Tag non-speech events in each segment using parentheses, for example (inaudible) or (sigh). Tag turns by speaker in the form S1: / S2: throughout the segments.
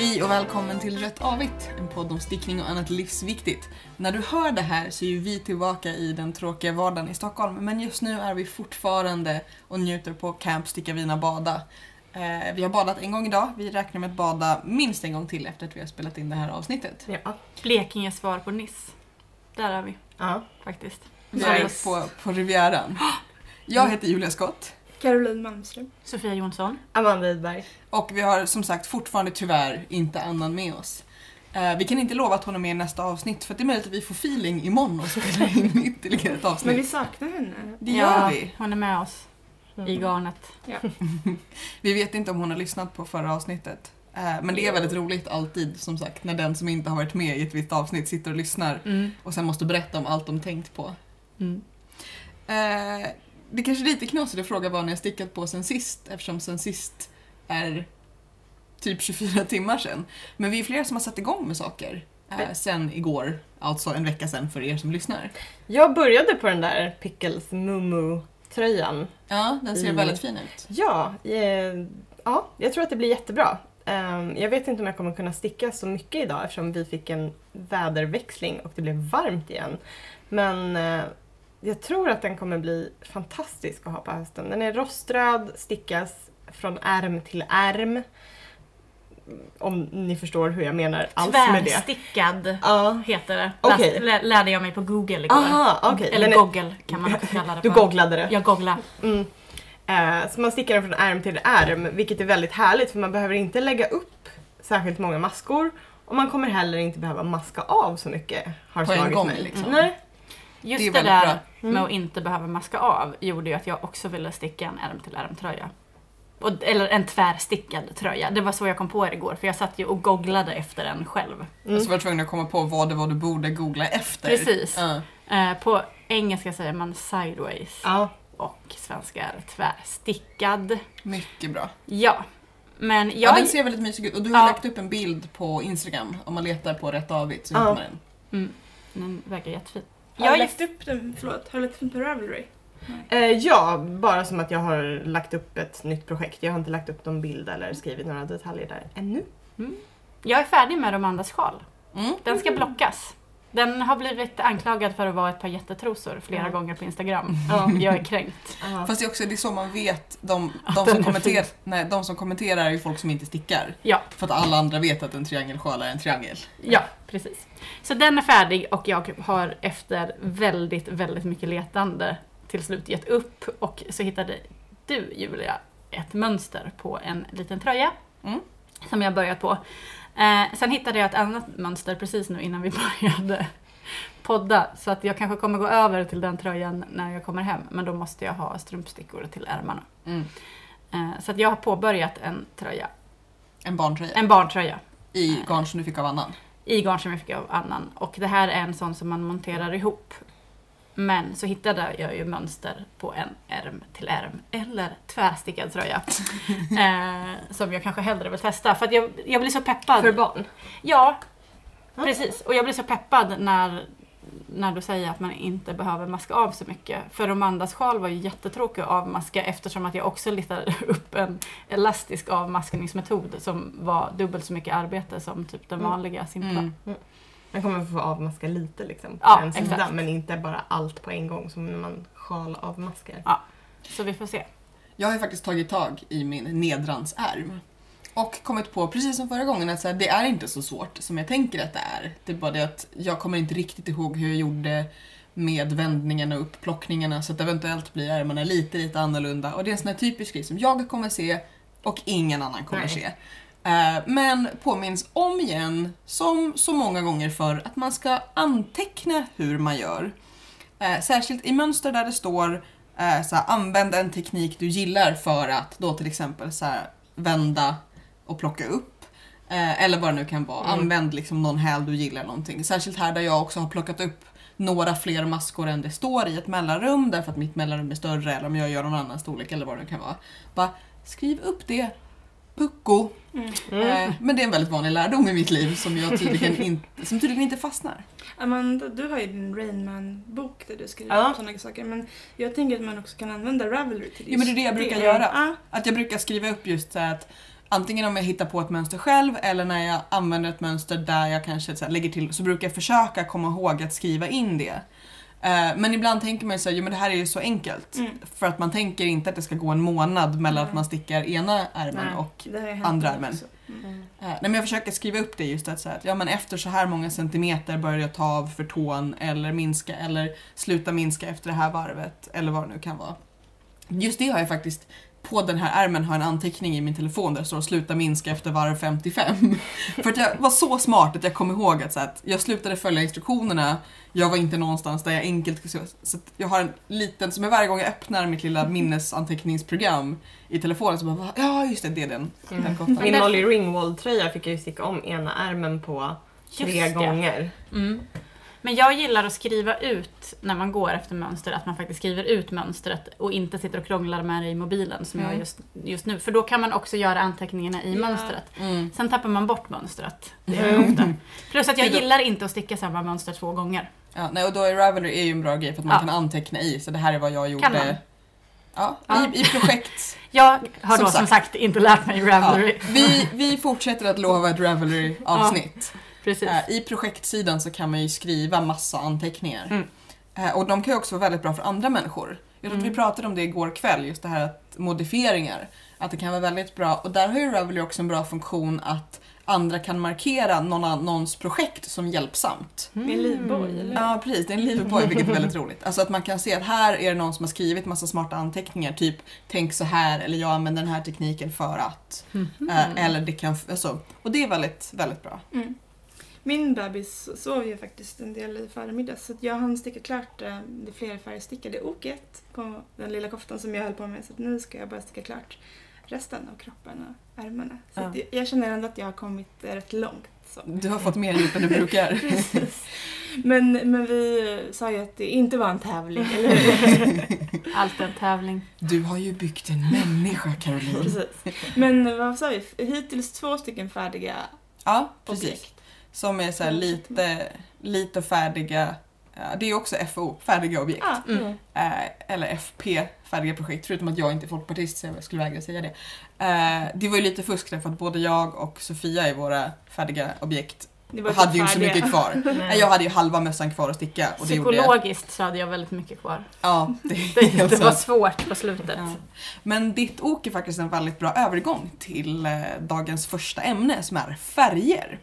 S1: Hej och välkommen till Rätt Avigt, en podd om stickning och annat livsviktigt. När du hör det här så är ju vi tillbaka i den tråkiga vardagen i Stockholm, men just nu är vi fortfarande och njuter på Camp Sticka Vina Bada. Eh, vi har badat en gång idag, vi räknar med att bada minst en gång till efter att vi har spelat in det här avsnittet.
S2: Ja.
S3: Blekinge svar på Niss. Där är vi
S2: ja.
S3: faktiskt.
S1: Vi är
S3: Nice.
S1: på, på Rivieran. Jag heter Julia Skott
S4: Caroline Malmström.
S3: Sofia Jonsson.
S2: Amanda Widberg.
S1: och vi har som sagt fortfarande tyvärr inte Annan med oss. Eh, vi kan inte lova att hon är med i nästa avsnitt för att det är möjligt att vi får feeling imorgon och spelar in (laughs) ytterligare ett avsnitt.
S4: Men vi saknar henne.
S1: Det gör vi.
S3: Hon är med oss i garnet. (laughs)
S1: Vi vet inte om hon har lyssnat på förra avsnittet. Eh, Men det är väldigt roligt alltid, som sagt, när den som inte har varit med i ett visst avsnitt sitter och lyssnar
S3: Mm.
S1: och sen måste berätta om allt de tänkt på.
S3: Mm.
S1: Eh, Det kanske är lite knasigt att fråga vad ni har stickat på sen sist, eftersom sen sist är typ 24 timmar sen. Men vi är flera som har satt igång med saker eh, sen igår, alltså en vecka sen för er som lyssnar.
S2: Jag började på den där Pickles Mumu-tröjan.
S1: Ja, den ser
S2: Mm.
S1: väldigt fin ut.
S2: Ja, eh, ja, jag tror att det blir jättebra. Ehm, jag vet inte om jag kommer kunna sticka så mycket idag eftersom vi fick en väderväxling och det blev varmt igen. Men eh, jag tror att den kommer bli fantastisk att ha på hösten. Den är roströd, stickas från ärm till ärm. Om ni förstår hur jag menar alls med det.
S3: Tvärstickad
S2: Ja,
S3: heter det.
S2: Okej.
S3: Läste- lä- lärde jag mig på Google igår.
S2: aha, okej.
S3: Eller
S2: är-
S3: Google kan man också kalla det
S2: Du
S3: för.
S2: googlade det.
S3: Jag googlade.
S2: Mm. Eh, så man stickar den från ärm till ärm, vilket är väldigt härligt för man behöver inte lägga upp särskilt många maskor och man kommer heller inte behöva maska av så mycket. Har
S1: På en gång,
S2: mig.
S1: liksom.
S2: Nej.
S3: Just
S1: Det
S3: det, där
S1: bra.
S2: Mm.
S3: med att inte behöva maska av gjorde ju att jag också ville sticka en ärm till ärmtröja. Och, eller en tvärstickad tröja. Det var så jag kom på det igår för jag satt ju och googlade efter en själv.
S2: Mm.
S1: Och så var jag tvungen att komma på vad det var du borde googla efter.
S3: Precis.
S1: Ja.
S3: Eh, på engelska säger man sideways
S2: Ja.
S3: och svenska är tvärstickad.
S1: Mycket bra.
S3: Ja, men
S1: Ja,
S3: jag...
S1: den ser väldigt mysig ut och du har
S3: Ja.
S1: lagt upp en bild på Instagram om man letar på rätt avigt så
S2: Ja.
S1: hittar man den.
S3: Mm, den verkar jättefin.
S4: Har du
S3: Jag,
S4: lagt upp den, förlåt, har du lagt upp den på Ravelry?
S2: Eh, ja, bara som att jag har lagt upp ett nytt projekt. Jag har inte lagt upp någon bild eller skrivit några detaljer där ännu.
S3: jag är färdig med Romandas sjal.
S1: Mm.
S3: Den ska blockas. Den har blivit anklagad för att vara ett par jättetrosor flera
S2: Ja.
S3: gånger på Instagram.
S2: Ja. (laughs)
S3: Jag är kränkt.
S2: Ja.
S1: Fast det är också det är så man vet, de, de, som kommenterar, nej, de som kommenterar är ju folk som inte stickar.
S3: Ja.
S1: För att alla andra vet att en triangelsjal är en triangel.
S3: Ja, precis. Så den är färdig och jag har efter väldigt, väldigt mycket letande till slut gett upp och så hittade du Julia ett mönster på en liten tröja
S1: Mm.
S3: som jag börjat på. Eh, sen hittade jag ett annat mönster precis nu innan vi (laughs) började podda så att jag kanske kommer gå över till den tröjan när jag kommer hem men då måste jag ha strumpstickor till ärmarna.
S1: Mm.
S3: Eh, så att jag har påbörjat en tröja,
S1: En barntröja.
S3: en barntröja
S1: I garn som du fick av annan.
S3: i garn som jag fick av Annan. Och det här är en sån som man monterar ihop. Men så hittade jag ju mönster på en ärm till ärm, eller tvärstickad tröja. (laughs) eh, som jag kanske hellre vill testa. För att jag, jag blir så peppad.
S2: För barn.
S3: Ja, precis. Och jag blir så peppad när, när du säger att man inte behöver maska av så mycket. För Romandas sjal var ju jättetråkig att avmaska eftersom att jag också litade (laughs) upp en elastisk avmaskningsmetod som var dubbelt så mycket arbete som typ den
S2: Mm.
S3: vanliga simpla.
S1: Mm.
S2: Man kommer få avmaska lite liksom.
S3: Ja,
S2: en sida,
S3: exakt.
S2: men inte bara allt på en gång som när man sjalavmaskar.
S3: Så vi får se.
S1: Jag har ju faktiskt tagit tag i min nedransärm. Och kommit på, precis som förra gången, att så här, det är inte så svårt som jag tänker att det är. Det är bara det att jag kommer inte riktigt ihåg hur jag gjorde med vändningarna och upplockningarna så att eventuellt blir ärmarna lite, lite annorlunda. Och det är en sån här typisk grej som jag kommer se och ingen annan kommer
S2: Nej.
S1: se. Eh, Men påminns om igen, som så många gånger för att man ska anteckna hur man gör. Eh, Särskilt i mönster där det står eh, så här, använd en teknik du gillar för att då till exempel så här, vända och plocka upp. Eller vad det nu kan vara.
S2: Mm.
S1: Använd liksom någon häl du gillar någonting. Särskilt här där jag också har plockat upp några fler maskor än det står i ett mellanrum därför att mitt mellanrum är större eller om jag gör någon annan storlek eller vad det nu kan vara. Bara skriv upp det. Pucko.
S4: Mm.
S2: Mm.
S1: Men det är en väldigt vanlig lärdom i mitt liv som jag tydligen (laughs) inte, som tydligen inte fastnar.
S4: Amanda, du har ju din Rainman-bok där du skriver
S2: Ja.
S4: om sådana saker. Men jag tänker att man också kan använda Ravelry till
S1: Jo, men det är det jag brukar
S4: det.
S1: göra.
S4: Ja.
S1: Att jag brukar skriva upp just så att antingen om jag hittar på ett mönster själv eller när jag använder ett mönster där jag kanske så lägger till så brukar jag försöka komma ihåg att skriva in det. Eh, Men ibland tänker man ju såhär, jo men det här är ju så enkelt.
S4: Mm.
S1: För att man tänker inte att det ska gå en månad mellan att man stickar ena ärmen
S2: Nej.
S1: och Andra ärmen.
S4: också. Mm.
S1: Eh, Nej, men jag försöker skriva upp det just att, så här, att ja, men efter så här många centimeter börjar jag ta av för tån eller minska eller sluta minska efter det här varvet eller vad det nu kan vara. Just det har jag faktiskt på den här ärmen har jag en anteckning i min telefon där det står sluta minska efter varv 55. (laughs) för att jag var så smart att jag kom ihåg att, så att jag slutade följa instruktionerna, jag var inte någonstans där jag enkelt så, jag har en liten, som varje gång jag öppnar mitt lilla minnesanteckningsprogram i telefonen så bara ja just det, det är den,
S2: Mm.
S1: den kottan.
S2: Min Molly Ringwald-tröja fick jag ju sticka om ena ärmen på tre gånger.
S3: Mm. Men jag gillar att skriva ut när man går efter mönster, att man faktiskt skriver ut mönstret och inte sitter och krånglar med det i mobilen som jag
S1: Mm.
S3: gör just, just nu. För då kan man också göra anteckningarna i
S4: Ja.
S3: mönstret.
S1: Mm.
S3: Sen tappar man bort mönstret. Det gör jag
S2: Mm.
S3: ofta. Plus att jag gillar inte att sticka samma mönster två gånger.
S1: Ja, nej, och då är Ravelry är ju en bra grej för att man
S3: Ja.
S1: kan anteckna i, så det här är vad jag gjorde. Ja,
S3: Ja.
S1: I, i projekt. (laughs)
S3: Jag har
S1: Som
S3: då som
S1: sagt.
S3: sagt inte lärt mig
S1: ja,
S3: Ravelry.
S1: vi, vi fortsätter att lova ett Ravelry-avsnitt.
S3: Precis.
S1: Eh, I projektsidan så kan man ju skriva massa anteckningar.
S3: Mm.
S1: Eh, och de kan ju också vara väldigt bra för andra människor. Jag tror att
S3: Mm.
S1: vi pratade om det igår kväll, just det här att modifieringar. Att det kan vara väldigt bra. Och där har ju Ravelry också en bra funktion att andra kan markera någon annons projekt som hjälpsamt.
S4: Med en livboj, eller?
S1: Ja, precis. Det är en livboj, vilket är väldigt roligt. Alltså att man kan se att här är det någon som har skrivit massa smarta anteckningar, typ tänk så här eller jag använder den här tekniken för att.
S3: Mhm.
S1: Eh, eller det kan, alltså, och det är väldigt, väldigt bra.
S4: Mm. Min bebis sov ju faktiskt en del i förmiddags så jag hann sticka klart eh, det flerfärgstickade oket på den lilla koftan som jag höll på med så att nu ska jag bara sticka klart resten av kroppen och ärmarna. Så
S1: Ja.
S4: att jag- känner ändå att jag har kommit eh, rätt långt. Så.
S1: Du har fått mer gjort än du brukar. (laughs)
S4: Precis. Men, men vi sa ju att det inte var en tävling, eller hur? (laughs)
S3: Allt en tävling.
S1: Du har ju byggt en människa, Caroline.
S4: Precis. Men vad sa vi? Hittills två stycken färdiga
S1: Ja, precis.
S4: objekt.
S1: Som är så här lite, lite färdiga, det är också FO, färdiga objekt.
S4: Ja.
S3: Mm.
S1: Eh, eller FP, färdiga projekt, förutom att jag inte är folkpartist så jag skulle vägra säga det. Eh, det var ju lite fusk därför att både jag och Sofia i våra färdiga objekt
S4: Det var
S1: hade
S4: typ
S1: ju inte så mycket kvar. (laughs)
S2: Nej.
S1: Jag hade ju halva mössan kvar att sticka och det.
S3: Psykologiskt så hade jag väldigt mycket kvar.
S1: Ja, (laughs) det är
S3: Det, det var svårt på slutet.
S1: Ja. Men ditt ok är faktiskt en väldigt bra övergång till eh, dagens första ämne som är färger.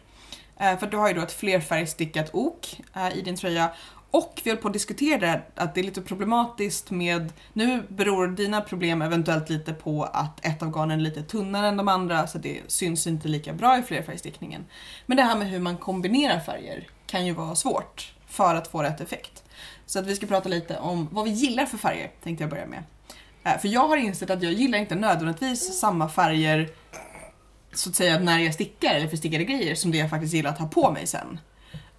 S1: Eh, för du har ju då ett flerfärgstickat ok eh, i din tröja och vi höll på att diskutera det, att det är lite problematiskt med, nu beror dina problem eventuellt lite på att ett av garnen är lite tunnare än de andra så det syns inte lika bra i flerfärgstickningen. Men det här med hur man kombinerar färger kan ju vara svårt för att få rätt effekt. Så att vi ska prata lite om vad vi gillar för färger, tänkte jag börja med. Eh, för jag har insett att jag gillar inte nödvändigtvis samma färger så att säga när jag stickar eller för stickade grejer som det jag faktiskt gillar att ha på mig sen.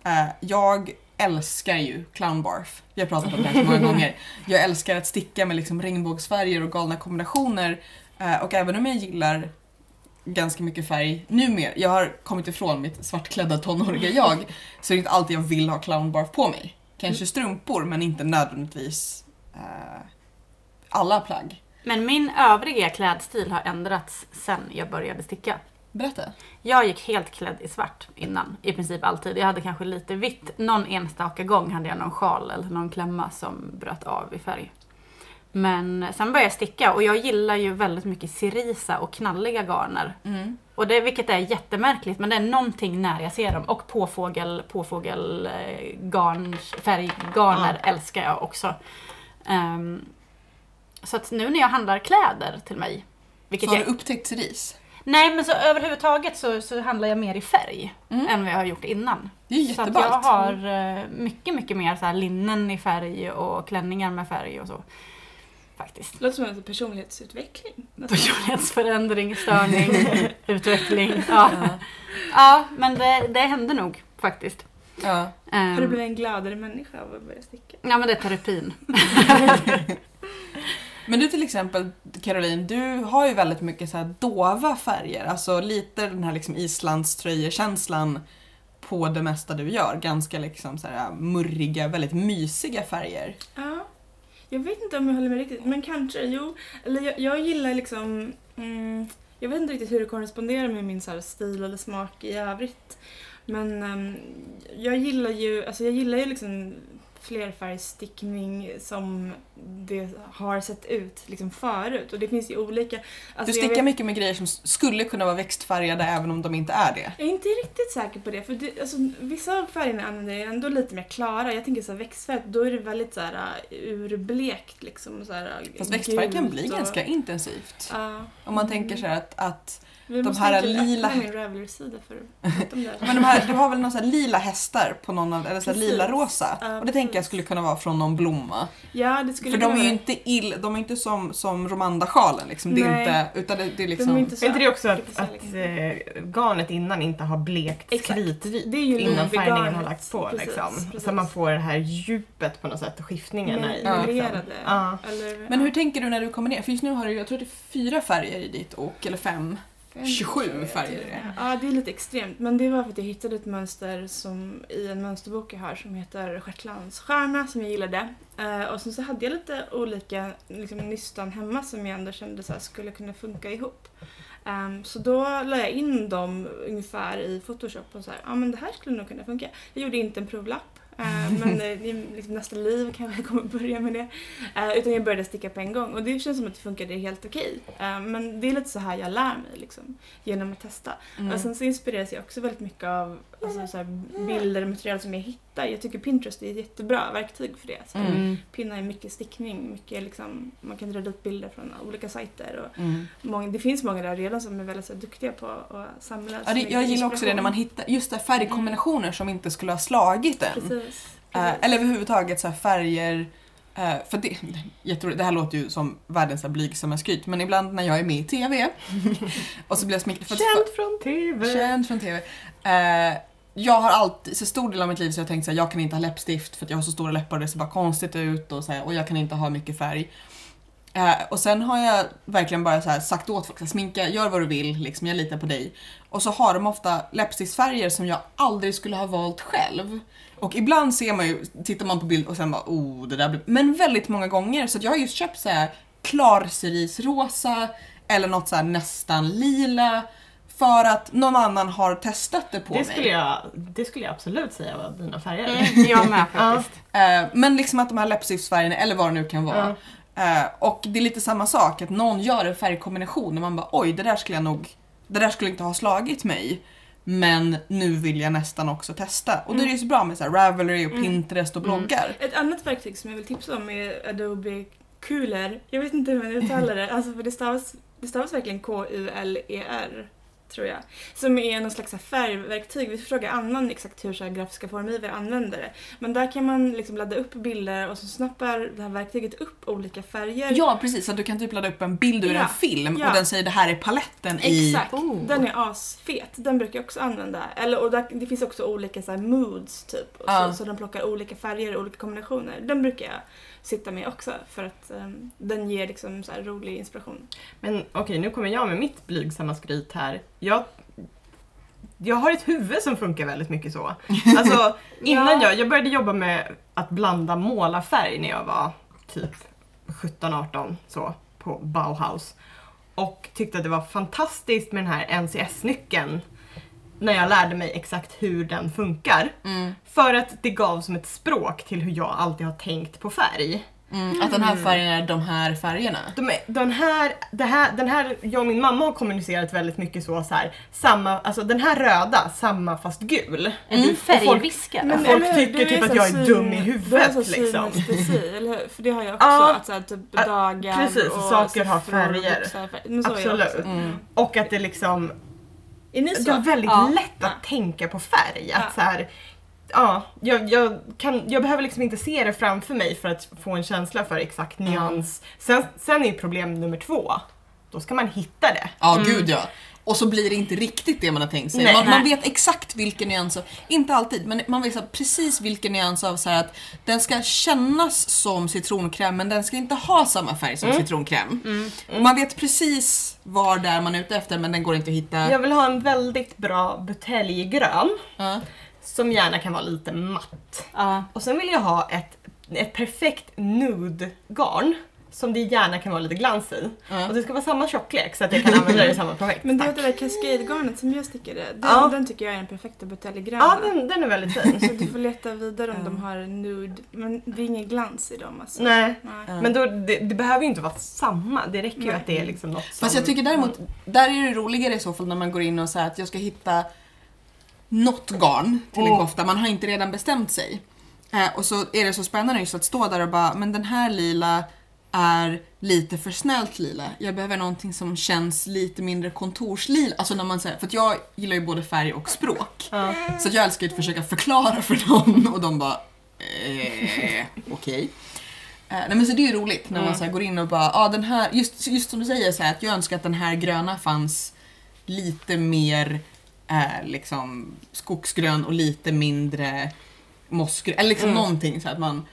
S1: Eh, Jag älskar ju clown barf. Vi har pratat om det här så många (laughs) gånger. Jag älskar att sticka med liksom regnbågsfärger och galna kombinationer. Eh, Och även om jag gillar ganska mycket färg numera, jag har kommit ifrån mitt svartklädda tonåriga jag, så är det inte alltid jag vill ha clown barf på mig. Kanske strumpor men inte nödvändigtvis eh, alla plagg.
S3: Men min övriga klädstil har ändrats sen jag började sticka.
S1: Berätta.
S3: Jag gick helt klädd i svart innan, i princip alltid. Jag hade kanske lite vitt. Någon enstaka gång hade jag någon sjal eller någon klämma som bröt av i färg. Men sen började jag sticka och jag gillar ju väldigt mycket cerisa och knalliga garner.
S1: Mm.
S3: Och det, vilket är jättemärkligt, men det är någonting när jag ser dem. Och påfågel, påfågel eh, garn, färggarner älskar jag också. Ehm, så att nu när jag handlar kläder till mig, vilket
S1: Så har
S3: jag
S1: du upptäckt cerise?
S3: Nej men så överhuvudtaget så, så handlar jag mer i färg
S1: Mm.
S3: än vad jag har gjort innan.
S1: Det är ju
S3: Så att
S1: jätteballt.
S3: jag har eh, mycket, mycket mer så här linnen i färg och klänningar med färg och så. Faktiskt.
S4: Det låter som en personlighetsutveckling. (laughs)
S3: Personlighetsförändring, störning, (laughs) utveckling. Ja, ja men det, det hände nog faktiskt.
S1: Ja.
S3: Ehm,
S4: Har du blivit en gladare människa av att börja sticka?
S3: Ja men det är terapin. (laughs)
S1: Men du till exempel Caroline, du har ju väldigt mycket så här dova färger, alltså lite den här liksom islandströjekänslan på det mesta du gör. Ganska liksom så här murriga, väldigt mysiga färger.
S4: Ja. Jag vet inte om jag håller med riktigt, men kanske. Jo, eller jag, jag gillar liksom... Mm, jag vet inte riktigt hur det korresponderar med min så här, stil eller smak i övrigt. Men um, jag gillar ju, alltså jag gillar ju liksom flerfärgstickning som det har sett ut liksom förut. Och det finns ju olika...
S1: Du
S4: Alltså jag
S1: stickar
S4: vet-
S1: mycket med grejer som skulle kunna vara växtfärgade även om de inte är det.
S4: Jag är inte riktigt säker på det. För det, alltså, vissa av färgerna använder jag ändå lite mer klara. Jag tänker så här, växtfärg, då är det väldigt så här, uh, urblekt. Liksom, så här,
S1: Fast växtfärg kan bli
S4: och-
S1: ganska intensivt.
S4: Ja.
S1: Om man tänker sig att, att
S4: Vi
S1: de
S4: måste
S1: här lila-
S4: öppna min Ravelry-sida för att (laughs) prata om det här.
S1: men de här, du har väl några så lila hästar på någon av, eller så lila rosa.
S4: Ja,
S1: och det tänker jag skulle kunna vara från någon blomma.
S4: Ja, det skulle
S1: För de är ju inte ill, de är inte som, som Romanda-sjalen liksom. Det är inte, utan det, det är
S4: De
S1: liksom...
S4: är inte så
S2: Är inte det också att,
S4: artificiella
S2: att
S4: kanske.
S2: eh, garnet innan inte har blekt
S4: Exakt.
S2: kritvitt
S4: Det är ju
S2: innan färgningen
S4: garnet.
S2: har lagts på
S4: Precis,
S2: liksom.
S4: precis.
S2: Så man får det här djupet på något sätt och skiftningarna i.
S1: Ja.
S2: Liksom. Ja.
S4: Eller,
S1: Men hur tänker du när du kommer ner? För just nu har du, jag tror det är fyra färger i ditt ok, eller fem. 27 färger är det.
S4: Ja, det är lite extremt. Men det var för att jag hittade ett mönster som, i en mönsterbok jag har som heter Stjärtlandsstjärna som jag gillade. Eh, och sen så hade jag lite olika liksom, nystan hemma som jag ändå kände så här, skulle kunna funka ihop. Ehm, så då la jag in dem ungefär i Photoshop och så här, ja men det här skulle nog kunna funka. Jag gjorde inte en provlapp. Eh, men eh, i liksom nästa liv kanske jag kommer börja med det. Eh, utan jag började sticka på en gång och det känns som att det funkade helt okej. Men det är lite så här jag lär mig liksom, genom att testa.
S1: Mm.
S4: Och sen så inspireras jag också väldigt mycket av alltså, så här, bilder och material som jag hittar. Jag tycker Pinterest är ett jättebra verktyg för det. Så
S1: Mm.
S4: Pinna är mycket stickning, mycket liksom, man kan dra ut bilder från olika sajter. Och
S1: Mm.
S4: många, det finns många där redan som är väldigt så duktiga på att samla
S1: Ja, det, jag gillar också det när man hittar just där färgkombinationer som inte skulle ha slagit än.
S4: Precis.
S1: Eh,
S4: precis.
S1: eller överhuvudtaget så färger. eh, för det, (laughs) jätteroligt, det här låter ju som världens blygsamma skryt men ibland när jag är med i TV (laughs) och så blir jag smickrad att
S2: Känd från TV!
S1: Känd från TV. Eh, jag har alltid, så stor del av mitt liv så har jag tänkt att jag kan inte ha läppstift för att jag har så stora läppar och det ser bara konstigt ut och, så här, och jag kan inte ha mycket färg. Eh, och sen har jag verkligen bara så här sagt åt folk, så sminka, gör vad du vill, liksom, jag litar på dig. Och så har de ofta läppstiftsfärger som jag aldrig skulle ha valt själv. Och ibland ser man ju, tittar man på bild och sen bara oh det där blir... Men väldigt många gånger så att jag har just köpt så här klarcerisrosa eller något så här nästan lila för att någon annan har testat det på
S2: Det
S1: mig.
S2: skulle, jag, det skulle jag absolut säga var dina färger.
S3: Mm, jag med (laughs) faktiskt.
S1: Eh, men liksom att de här läppstiftsfärgerna, eller vad det nu kan vara. Eh, och det är lite samma sak, att någon gör en färgkombination och man bara oj, det där skulle jag nog, det där skulle inte ha slagit mig. Men nu vill jag nästan också testa. Och då är det ju så bra med så här Ravelry och
S4: Mm.
S1: Pinterest och
S2: Mm.
S1: bloggar.
S4: Ett annat verktyg som jag vill tipsa om är Adobe Kuler. Jag vet inte hur man uttalar det, (laughs) alltså för det stavas, det stavas verkligen K-U-L-E-R. Tror jag. Som är någon slags färgverktyg. Vi får fråga Annan exakt hur så grafiska formgivare använder det. Men där kan man liksom ladda upp bilder och så snappar det här verktyget upp olika färger.
S1: Ja precis, så du kan typ ladda upp en bild ur
S4: Ja,
S1: en film
S4: ja.
S1: och den säger det här är paletten i...
S4: Exakt,
S2: Oh.
S4: den är asfet. Den brukar jag också använda. Eller, och där, det finns också olika så moods typ. Och. Så, så den plockar olika färger och olika kombinationer. Den brukar jag sitta med också för att ehm, den ger liksom så rolig inspiration.
S2: Men okej, nu kommer jag med mitt blygsamma skryt här. Jag, jag har ett huvud som funkar väldigt mycket så. (laughs) Alltså, innan jag, jag började jobba med att blanda målarfärg när jag var typ 17-18 så på Bauhaus. Och tyckte att det var fantastiskt med den här NCS-nyckeln när jag lärde mig exakt hur den funkar.
S1: Mm,
S2: För att det gav som ett språk till hur jag alltid har tänkt på färg.
S1: mm, att den här färgen är de här färgerna.
S2: De, är- den, här, det här, den här, jag och min mamma har kommunicerat väldigt mycket så, så här, samma, alltså den här röda, samma fast gul.
S3: Är du
S2: folk-
S3: färgviskare?
S2: Men- folk
S4: eller
S2: tycker
S4: Du
S2: typ att jag är
S4: syn-
S2: dum i
S4: Du
S2: huvudet,
S4: har så
S2: liksom.
S4: synestesi, eller hur? För det har jag (laughs) också.
S2: Ja.
S4: att så här, typ dagar
S2: precis,
S4: och
S2: saker har färger.
S4: är
S2: Absolut.
S1: Mm.
S2: Och att det liksom,
S4: Är ni så?
S2: det var väldigt
S3: Ja.
S2: lätt att
S4: Ja.
S2: tänka på färg. Att
S4: Ja.
S2: så här, ja, jag, jag, kan, jag behöver liksom inte se det framför mig för att få en känsla för exakt nyans. Sen, sen är problem nummer två, då ska man hitta det.
S1: Ja, gud ja. Och så blir det inte riktigt det man har tänkt sig.
S2: Nej.
S1: man, man
S3: Nej.
S1: vet exakt vilken nyans, av, inte alltid, men man vet så här precis vilken nyans av så här att den ska kännas som citronkräm men den ska inte ha samma färg som citronkräm. Man vet precis var där man är ute efter men den går inte att hitta.
S2: Jag vill ha en väldigt bra buteljgrön
S1: Ja.
S2: som gärna kan vara lite matt.
S3: Ja.
S2: Och sen vill jag ha ett, ett perfekt nude-garn som det gärna kan vara lite glans i.
S1: Ja.
S2: Och det ska vara samma tjocklek så att jag kan använda det i samma projekt.
S4: Men du vet det där cascade-garnet som jag stickade, den,
S2: Ja.
S4: den tycker jag är den perfekta buteljgröna.
S2: Ja, den, den är väldigt fin.
S4: Så du får leta vidare om
S1: Ja.
S4: de har nude, men det är ingen glans i dem alltså.
S2: Nej,
S4: Nej.
S2: Men då, det, det behöver ju inte vara samma. Det räcker ju att det är liksom något som...
S1: Fast jag tycker däremot, där är det roligare i så fall när man går in och säger att jag ska hitta något garn till en
S2: Mm.
S1: kofta. Man har inte redan bestämt sig. Eh, och så är det så spännande just att stå där och bara, men den här lila är lite för snällt lila. Jag behöver någonting som känns lite mindre kontorslila. Alltså när man säger, för att jag gillar ju både färg och språk.
S2: Ja.
S1: Så jag älskar ju att försöka förklara för dem och de bara eh, okej. Eh, nej men så det är ju roligt när man så går in och bara, ah, den här, just, just som du säger så här, att jag önskar att den här gröna fanns lite mer eh, liksom skogsgrön och lite mindre mossgrön, eller liksom
S2: Mm.
S1: någonting så att man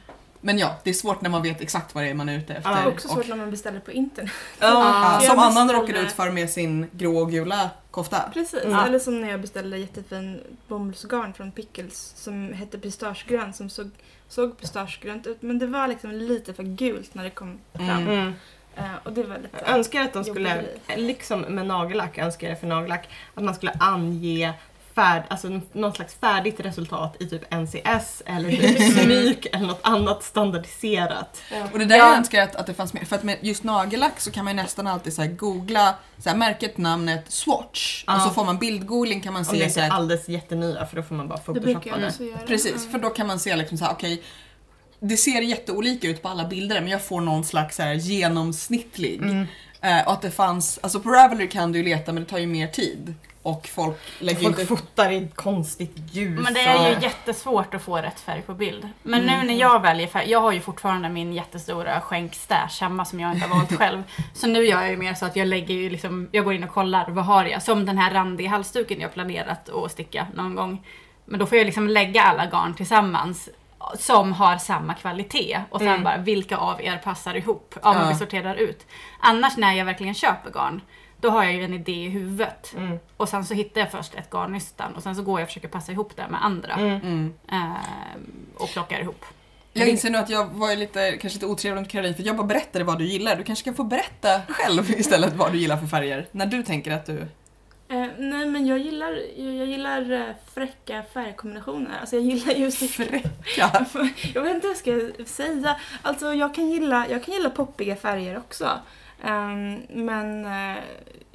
S1: men ja, det är svårt när man vet exakt vad det är man är ute efter.
S2: Ja,
S4: Det är också
S1: Och-
S4: svårt när man beställer på internet. (laughs)
S2: Ja.
S1: Som Annan råkade ut för med sin grå och gula kofta.
S4: Precis,
S2: Mm.
S4: eller som när jag beställde jättefin bomullsgarn från Pickles som hette pistagegrön som såg, såg pistagegrönt ut men det var liksom lite för gult när det kom fram.
S1: Mm.
S2: Mm.
S4: Eh, och det var lite...
S2: Jag önskar att de skulle,
S4: Jobberi.
S2: liksom med nagellack, önskar jag för nagellack, att man skulle ange färd, alltså någon slags färdigt resultat i typ NCS eller typ (laughs) SMYK eller något annat standardiserat.
S1: Och det där
S2: Ja.
S1: jag önskar att, att det fanns med. För att med just nagellack så kan man ju nästan alltid så här googla så här, märket, namnet, swatch.
S2: Ja.
S1: Och så får man bildgoogling kan man
S2: Om det
S1: se
S2: inte
S1: så
S2: är alldeles jättenya för då får man bara
S4: det
S2: photoshoppa det.
S1: Precis,
S4: Ja.
S1: för då kan man se liksom så här, okej det ser jätteolika ut på alla bilder men jag får någon slags så här genomsnittlig.
S2: Mm.
S1: Eh, och att det fanns, alltså på Ravelry kan du ju leta men det tar ju mer tid. Och folk lägger
S2: Folk
S1: inte...
S2: fotar i konstigt ljus.
S3: Men det är ju jättesvårt att få rätt färg på bild. Men
S1: Mm.
S3: nu när jag väljer färg, jag har ju fortfarande min jättestora skänk-stash hemma som jag inte har valt (laughs) själv. Så nu gör jag ju mer så att jag lägger ju liksom, jag går in och kollar, vad har jag? Som den här randiga halsduken jag planerat att sticka någon gång. Men då får jag liksom lägga alla garn tillsammans som har samma kvalitet och sen
S2: Mm.
S3: bara vilka av er passar ihop om
S1: Ja.
S3: vi sorterar ut. Annars när jag verkligen köper garn, då har jag ju en idé i huvudet.
S2: Mm.
S3: Och sen så hittar jag först ett garnnystan och sen så går jag och försöker passa ihop det med andra.
S2: Mm.
S3: Eh, och plockar ihop.
S1: Jag inser nu att jag var lite, kanske lite otrevlig mot Caroline för jag bara berättade vad du gillar. Du kanske kan få berätta själv (laughs) istället vad du gillar för färger. När du tänker att du...
S4: Eh, nej men jag gillar, jag, jag gillar eh, fräcka färgkombinationer. Alltså jag gillar just
S1: Fräcka. (laughs)
S4: Jag vet inte vad jag ska säga. Alltså jag kan gilla, jag kan gilla poppiga färger också. Ehm, men eh,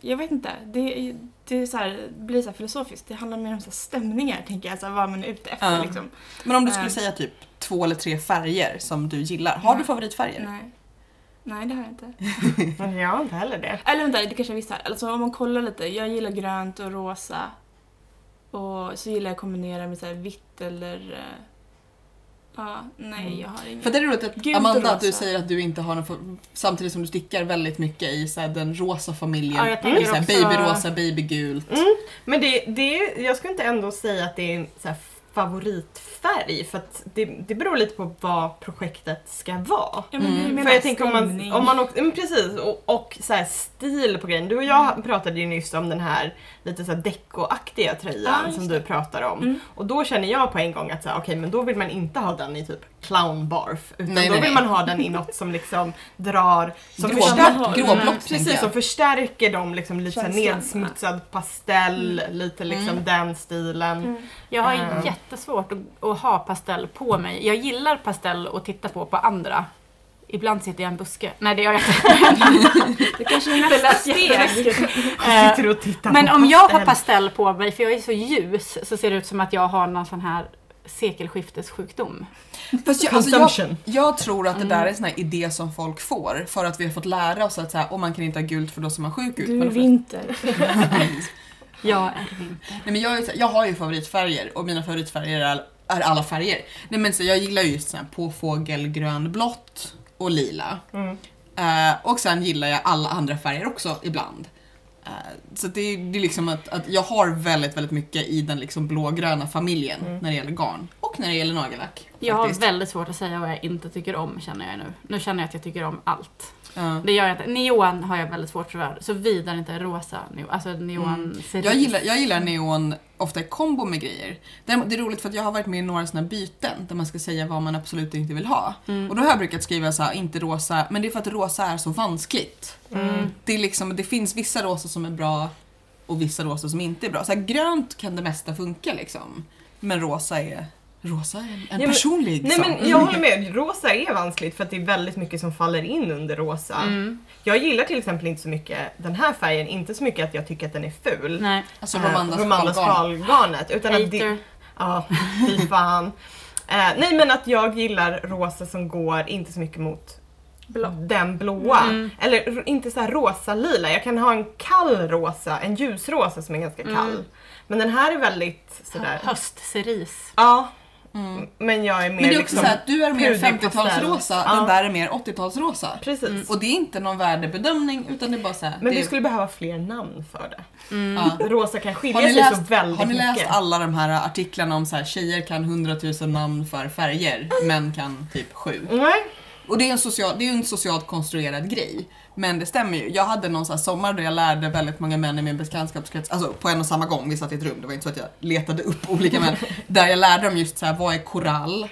S4: jag vet inte. Det, det är så här, blir så här filosofiskt. Det handlar mer om så här stämningar, tänker jag. Så här, vad man är ute efter
S1: Ja.
S4: liksom.
S1: Men om du skulle
S4: Eh.
S1: säga typ två eller tre färger som du gillar. Har du favoritfärger?
S4: Nej. Nej, det har jag inte. (laughs)
S2: Men jag har inte heller det.
S4: Eller vänta, det kanske visst har. Alltså om man kollar lite. Jag gillar grönt och rosa. Och så gillar jag att kombinera med så här vitt eller... Ja, nej
S2: Mm.
S4: jag har inget.
S1: För det är roligt att
S4: Gult
S1: Amanda, att du säger att du inte har någon samtidigt som du stickar väldigt mycket i så här, den rosa familjen.
S3: Ja, jag tänker
S1: så här,
S3: också-
S1: Babyrosa, babygult.
S2: Mm. Men det, det, jag skulle inte ändå säga att det är en så här favoritfärg för att det, det beror lite på vad projektet ska vara.
S4: Ja, men
S1: Mm.
S2: För jag tänker om man, om man också, men precis, och, och så här stil på grejen. Du och jag pratade ju nyss om den här lite så här decoaktiga tröjan
S4: Ja, just
S2: som du pratar om.
S4: Mm.
S2: Och då känner jag på en gång att så här, okej men då vill man inte ha den i typ clown barf. Utan
S1: Nej,
S2: då
S1: nej,
S2: vill
S1: nej.
S2: man ha den i något som liksom drar, som
S1: Grå-
S2: förstärker,
S1: gråblått,
S2: Mm, precis, som förstärker dem liksom lite
S4: Känslan,
S2: nedsmutsad pastell, lite liksom
S1: Mm.
S2: den stilen.
S4: Mm.
S3: Jag har
S2: Mm.
S3: Jättesvårt att, att ha pastell på mig. Jag gillar pastell att titta på på andra. Ibland sitter jag i en buske. Nej det gör jag inte. (laughs)
S4: Det kanske är nästa steg.
S3: Eh,
S2: sitter och tittar
S3: Men
S2: på
S3: om jag har
S2: pastell.
S3: på mig, för jag är så ljus, så ser det ut som att jag har någon sån här sekelskiftessjukdom.
S1: Fast jag, alltså, jag, jag tror att det där
S3: Mm.
S1: är en sån här idé som folk får för att vi har fått lära oss att så här, om man kan inte ha gult för då ser man sjuk ut.
S4: Du är vinter. (laughs) (laughs)
S3: Jag är vinter.
S1: Nej, men jag, är så jag har ju favoritfärger och mina favoritfärger är, är alla färger. Nej, men så jag gillar ju just så här påfågelgrönblått och lila.
S2: Mm.
S1: Eh, och sen gillar jag alla andra färger också ibland. Eh, så det, är- det är liksom att, att jag har väldigt, väldigt mycket i den liksom blågröna familjen
S2: Mm.
S1: när det gäller garn. Och och när det gäller nagellack.
S3: Jag har
S1: faktiskt.
S3: väldigt svårt att säga vad jag inte tycker om känner jag nu. Nu känner jag att jag tycker om allt.
S1: Ja.
S3: Det gör jag inte. Neon har jag väldigt svårt för. Såvida det inte rosa neon. Alltså neon
S1: Mm. Jag gillar, jag gillar neon ofta i kombo med grejer. Det är roligt för att jag har varit med i några såna byten där man ska säga vad man absolut inte vill ha.
S3: Mm.
S1: Och då har jag brukat skriva så här, inte rosa, men det är för att rosa är så vanskligt.
S3: Mm.
S1: Det, är liksom, det finns vissa rosa som är bra och vissa rosa som inte är bra. Så här, grönt kan det mesta funka liksom. Men rosa är, rosa är en, en
S2: Ja, men-
S1: personlig
S2: Nej men jag håller med, rosa är vanskligt för att det är väldigt mycket som faller in under rosa.
S3: Mm.
S2: Jag gillar till exempel inte så mycket den här färgen, inte så mycket att jag tycker att den är ful.
S3: Nej.
S1: Alltså
S2: Eh,
S1: Romandas
S2: Romandas
S1: skalgarn.
S2: skalgarnet. Utan att det,
S3: Hater.
S2: ja, fy (laughs) fan. Eh, nej men att jag gillar rosa som går inte så mycket mot
S4: Blå.
S2: den blåa.
S3: Mm.
S2: Eller inte så här rosa-lila. Jag kan ha en kall rosa, en ljusrosa som är ganska kall.
S3: Mm.
S2: Men den här är väldigt sådär...
S3: Höstcerise.
S2: Ja,
S1: Mm.
S2: men jag är mer
S1: Men det är också
S2: liksom...
S1: så här att du är mer
S2: pudig pastell.
S1: 50-talsrosa,
S2: Ja.
S1: den där är mer 80-talsrosa.
S2: Precis.
S1: Och det är inte någon värdebedömning utan det är bara så här,
S2: Men vi
S1: är,
S2: skulle behöva fler namn för det.
S3: Mm.
S1: ja.
S2: Rosa kan skilja sig så
S1: läst,
S2: väldigt
S1: har ni läst
S2: mycket.
S1: alla de här artiklarna om så här, tjejer kan 100 000 namn för färger, män kan typ sju?
S2: Nej.
S1: Och det är en, social, det är ju en socialt konstruerad grej. Men det stämmer ju. Jag hade någon så här sommar där jag lärde väldigt många män i min bekantskapskrets, alltså på en och samma gång, vi satt i ett rum, det var inte så att jag letade upp olika män. (laughs) Där jag lärde dem just så här, vad är korall?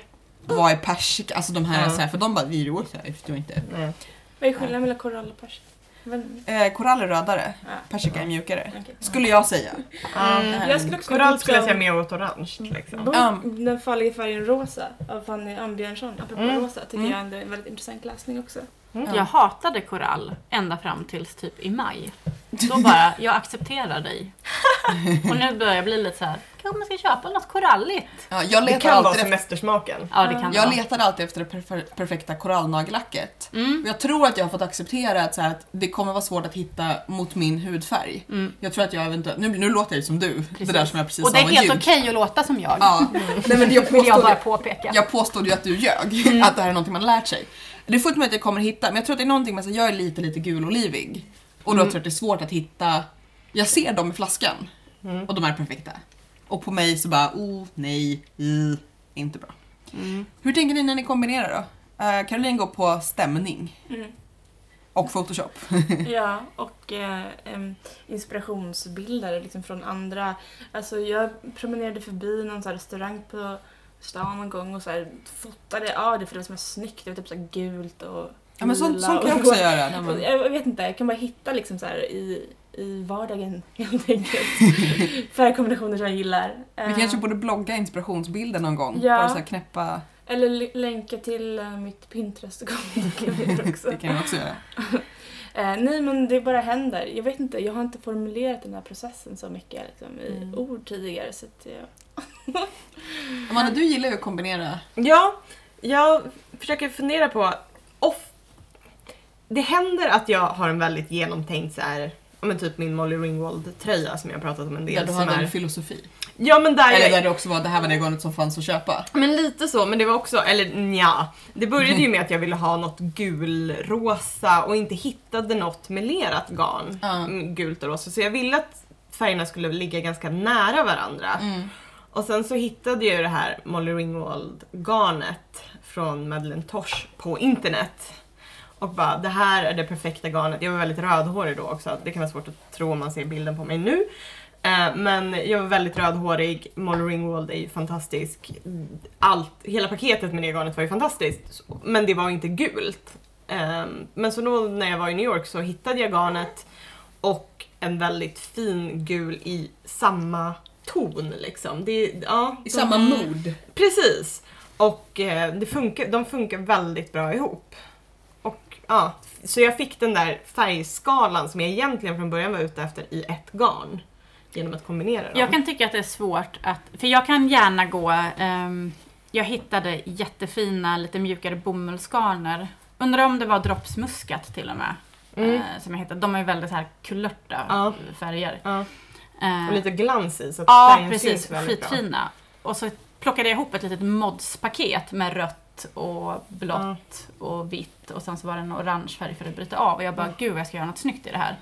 S1: Vad är persika? Alltså de här,
S2: Ja.
S1: så här för de bara, vi är förstår inte.
S2: Nej.
S4: Vad är skillnaden mellan korall och persika? Men-
S1: Eh, korall är rödare,
S4: Ja.
S1: persika är mjukare.
S4: okej.
S1: Skulle jag säga.
S3: Mm.
S4: Jag skulle också
S2: Korall skulle jag säga mer åt orange. Liksom.
S1: Ja.
S4: Den farliga färgen rosa av Fanny Ambjörnsson, apropå
S2: Mm.
S4: rosa, tycker
S1: Mm.
S4: jag är en väldigt intressant läsning också.
S2: Mm.
S3: Jag hatade korall ända fram tills typ i maj. Då bara, jag accepterar dig. (laughs) Och nu börjar jag bli lite så här, kanske man ska köpa något koralligt.
S1: Ja, jag
S2: Det
S1: letar
S2: kan vara
S1: alltid efter
S2: semestersmaken.
S3: Ja, det kan det
S1: Jag
S3: vara.
S1: letade alltid efter det perf- perfekta korallnagellacket.
S3: Mm.
S1: Jag tror att jag har fått acceptera att, så här, att det kommer vara svårt att hitta mot min hudfärg.
S3: Mm.
S1: Jag tror att jag eventuellt, nu, nu låter jag ju som du, det där som jag precis
S3: Och det är helt okej att låta som jag.
S1: Ja, nej men jag (laughs)
S3: Vill jag bara
S1: påstod,
S3: påpeka.
S1: jag påstod ju att du ljög, att det här är någonting man lärt sig. Det är fullt möjligt att jag kommer hitta, men jag tror att det är någonting med att jag är lite, lite gul-olivig. Och då
S2: Mm.
S1: tror jag att det är svårt att hitta, jag ser dem i flaskan
S2: Mm.
S1: och de är perfekta. Och på mig så bara, oh nej, i, inte bra.
S3: Mm.
S1: Hur tänker ni när ni kombinerar då? Uh, Caroline går på stämning
S4: Mm.
S1: och Photoshop. (laughs)
S4: Ja, och eh, inspirationsbilder liksom från andra. Alltså jag promenerade förbi någon så restaurang på stan någon gång och så här fotade, ja det för det var så snyggt, det var typ så här gult och
S1: Ja men sånt, sånt kan jag också (laughs) göra.
S4: Jag vet inte, jag kan bara hitta liksom så här i, i vardagen (laughs) helt enkelt. (laughs) Färgkombinationer som jag gillar.
S1: vi
S4: Eh,
S1: kanske borde blogga inspirationsbilder någon gång.
S4: Ja.
S1: Bara så här knäppa,
S4: Eller länka till eh, mitt Pinterest-konto också. (laughs)
S1: det kan jag också göra.
S4: Eh, nej men det bara händer. Jag vet inte, jag har inte formulerat den här processen så mycket liksom, i
S2: Mm.
S4: ord tidigare. Så att jag...
S1: Amanda, du gillar ju att kombinera.
S2: Ja, jag försöker fundera på... Off, det händer att jag har en väldigt genomtänkt så här, men typ min Molly Ringwald-tröja som jag pratat om en del.
S1: Där du hade
S2: är,
S1: en filosofi.
S2: ja men där
S1: Eller
S2: jag,
S1: där det också var, det här var det garnet som fanns att köpa.
S2: Men lite så, men det var också, eller ja. Det började ju med att jag ville ha något gulrosa och inte hittade något melerat garn. Mm, Gult och rosa. Så jag ville att färgerna skulle ligga ganska nära varandra.
S1: Mm.
S2: Och sen så hittade jag det här Molly Ringwald garnet från Madeleine Tosh på internet. Och bara, det här är det perfekta garnet. Jag var väldigt rödhårig då också. Det kan vara svårt att tro om man ser bilden på mig nu. Eh, Men jag var väldigt rödhårig, Molly Ringwald är ju fantastisk. Allt, hela paketet med det garnet var ju fantastiskt. Men det var inte gult. Eh, Men så då när jag var i New York så hittade jag garnet och en väldigt fin gul i samma ton liksom. Det, ja,
S1: I
S2: de-
S1: samma mod.
S2: Precis. Och eh, det funkar, de funkar väldigt bra ihop. Ja, så jag fick den där färgskalan som jag egentligen från början var ute efter i ett garn. Genom att kombinera dem.
S3: Jag kan tycka att det är svårt att, för jag kan gärna gå, ehm, jag hittade jättefina lite mjukare bomullsgarner. Undrar om det var droppsmuskat till och med.
S2: Mm.
S3: eh, som jag hittade. De är väldigt här kulörta
S2: Ja.
S3: färger.
S2: Ja,
S3: Eh,
S2: och lite glans i så att
S3: ja,
S2: färgen
S3: precis.
S2: syns väldigt bra.
S3: Skitfina. Och så plockade jag ihop ett litet modspaket med rött och blått och vitt och sen så var det en orange färg för att bryta av och jag bara gud jag ska göra något snyggt i det här.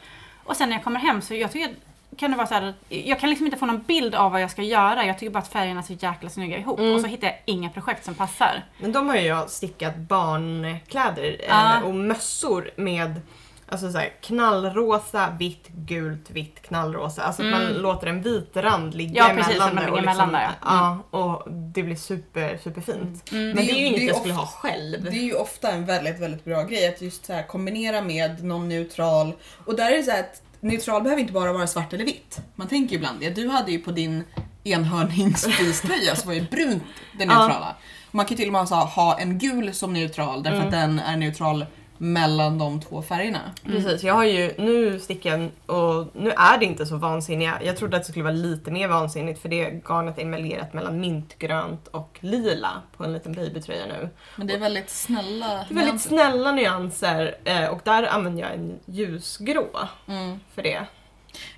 S3: Och sen när jag kommer hem så jag tycker kan det vara så här, jag kan liksom inte få någon bild av vad jag ska göra. Jag tycker bara att färgerna är så jäkla snygga ihop.
S2: Mm.
S3: Och så hittar jag inga projekt som passar.
S2: Men de har ju jag stickat barnkläder
S3: Ja.
S2: eh, och mössor med Alltså så här, knallrosa, vitt, gult, vitt, knallrosa. Alltså att man
S3: Mm.
S2: låter en vit rand ligga
S3: Ja, precis,
S2: emellan det och liksom-
S3: där,
S2: ja. och det blir super, superfint.
S3: Mm.
S2: Men det är ju
S1: Det är
S2: inget
S1: ju
S2: jag
S1: ofta-
S2: skulle ha själv.
S1: Det är ju ofta en väldigt, väldigt bra grej att just så här kombinera med någon neutral. Och där är det så här att neutral behöver inte bara vara svart eller vitt. Man tänker ju ibland det. Du hade ju på din enhörningsspiströja så var ju brunt det
S2: Ja.
S1: neutrala. Man kan ju till och med här ha en gul som neutral därför
S2: Mm.
S1: att den är neutral mellan de två färgerna.
S2: Precis, jag har ju nu sticken och nu är det inte så vansinniga. Jag trodde att det skulle vara lite mer vansinnigt för det garnet är emellerat mellan mintgrönt och lila på en liten babytröja nu.
S1: Men det är väldigt snälla
S2: Det är väldigt
S1: nyanser.
S2: snälla nyanser eh, och där använder jag en ljusgrå
S1: Mm.
S2: för det.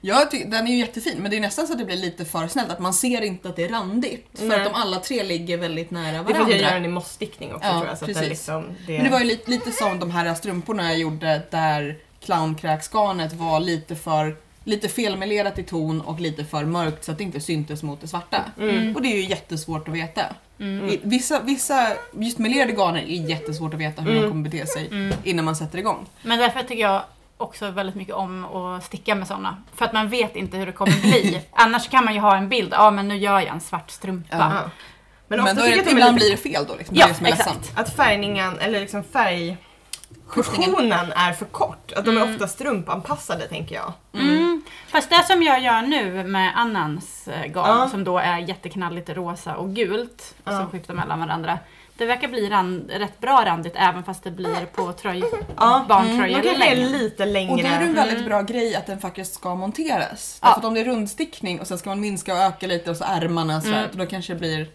S1: Jag tycker, den är ju jättefin men det är nästan så att det blir lite för snällt att man ser inte att det är randigt. För
S2: Nej.
S1: att de alla tre ligger väldigt nära
S2: Det är
S1: varandra.
S2: för att jag gör den i mossstickning också
S1: Ja,
S2: tror jag. Så att
S1: precis.
S2: den liksom, det...
S1: Men det var ju lite, lite som de här strumporna jag gjorde där clownkräksgarnet var lite för lite felmelerat i ton och lite för mörkt så att det inte syntes mot det svarta.
S2: Mm.
S1: Och det är ju jättesvårt att veta.
S3: Mm.
S1: Vissa, vissa just melerade garner är jättesvårt att veta hur
S2: Mm.
S1: de kommer bete sig
S3: Mm.
S1: innan man sätter igång.
S3: Men därför tycker jag också väldigt mycket om att sticka med sådana. För att man vet inte hur det kommer bli. (laughs) Annars kan man ju ha en bild, ja men nu gör jag en svart strumpa.
S1: Ja.
S2: Men,
S1: Men, då är det,
S2: är
S1: ibland blir det fel då. Liksom.
S3: Ja,
S1: det är som är
S3: exakt.
S1: ledsamt.
S2: att färgningen, eller liksom färgkursionen är för kort. Att de är
S3: Mm.
S2: ofta strumpanpassade tänker jag.
S3: Mm. Fast det som jag gör nu med Annans eh, garn,
S2: Ja.
S3: som då är jätteknalligt rosa och gult,
S2: Ja.
S3: som skiftar mellan varandra. Det verkar bli rand, rätt bra randigt även fast det blir på tröj,
S2: Ja.
S3: barntröjor
S2: De kanske är
S3: längre.
S2: lite längre.
S1: Och då är det en väldigt
S3: Mm.
S1: bra grej att den faktiskt ska monteras.
S3: Ja.
S1: Därför att om det är rundstickning och sen ska man minska och öka lite och så ärmarna så här,
S3: Mm.
S1: då kanske det blir,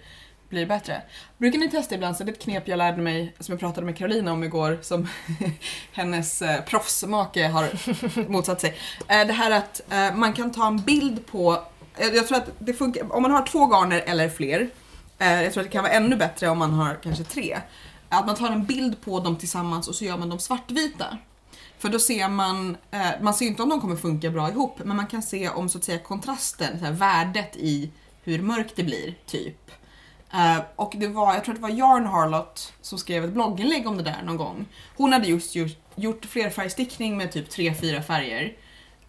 S1: blir bättre. Brukar ni testa ibland, så det är ett knep jag lärde mig, som jag pratade med Carolina om igår, som (laughs) hennes eh, proffsmake har (laughs) motsatt sig. Eh, det här att eh, man kan ta en bild på, eh, jag tror att det funkar, om man har två garner eller fler, Eh, jag tror att det kan vara ännu bättre om man har kanske tre, att man tar en bild på dem tillsammans och så gör man dem svartvita. För då ser man, eh, man ser ju inte om de kommer funka bra ihop, men man kan se om så att säga kontrasten, så här, värdet i hur mörkt det blir, typ. Eh, och det var, jag tror att det var Jarn Harlot som skrev ett blogginlägg om det där någon gång. Hon hade just gjort, gjort flerfärgstickning med typ tre, fyra färger.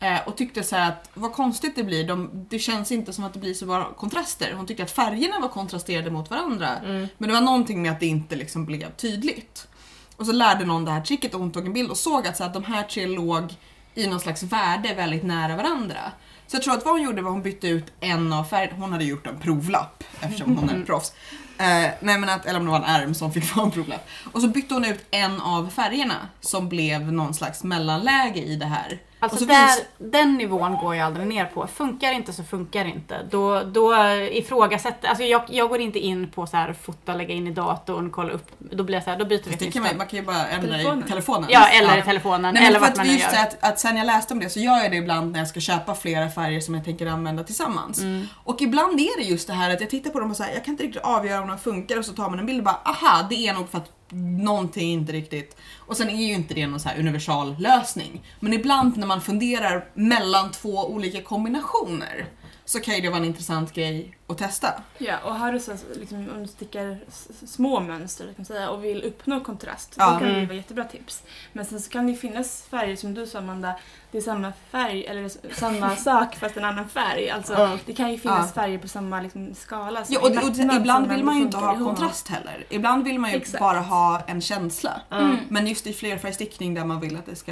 S1: Eh, och tyckte så att vad konstigt det blir, de, det känns inte som att det blir så bra kontraster. Hon tyckte att färgerna var kontrasterade mot varandra.
S2: Mm.
S1: Men det var någonting med att det inte liksom blev tydligt. Och så lärde någon det här tricket och hon tog en bild och såg att, så att de här tre låg i någon slags värde väldigt nära varandra. Så jag tror att vad hon gjorde var att hon bytte ut en av färgerna. Hon hade gjort en provlapp eftersom hon är ett (laughs) proffs. Eh, nej men att, eller om det var en ärm som fick vara en provlapp. Och så bytte hon ut en av färgerna som blev någon slags mellanläge i det här.
S3: Alltså
S1: så
S3: där,
S1: vis-
S3: den nivån går jag aldrig ner på. Funkar inte så funkar inte. Då, då ifrågasätter, alltså jag, jag går inte in på så här fota, lägga in i datorn, kolla upp. Då blir jag så här, då byter vi
S1: Det
S3: till
S1: kan man, man kan ju bara ändra
S4: Telefonen.
S1: i telefonen.
S3: Ja, eller i telefonen,
S1: Nej,
S3: eller
S1: för att
S3: man
S1: just
S3: gör.
S1: det att, att sen jag läste om det så gör jag det ibland när jag ska köpa flera färger som jag tänker använda tillsammans.
S3: Mm.
S1: Och ibland är det just det här att jag tittar på dem och säger jag kan inte riktigt avgöra om de funkar och så tar man en bild och bara aha, det är nog för att någonting inte riktigt. Och sen är ju inte det någon så här universal lösning. Men ibland när man funderar mellan två olika kombinationer så kan ju det vara en intressant grej att testa.
S4: Ja, och har du så, liksom, om du stickar små mönster kan säga, och vill uppnå kontrast,
S1: Ja.
S4: då kan det
S2: Mm.
S4: vara jättebra tips. Men sen så kan det ju finnas färger som du sa Amanda, det är samma färg eller samma (laughs) sak fast en annan färg. Alltså,
S2: Ja.
S4: Det kan ju finnas
S1: Ja.
S4: färger på samma liksom, skala.
S1: Ja, och, och, ibland vill man ju inte ha kontrast heller. Ibland vill man ju
S4: Exakt.
S1: bara ha en känsla.
S3: Mm.
S1: Men just i flerfärgstickning där man vill att det ska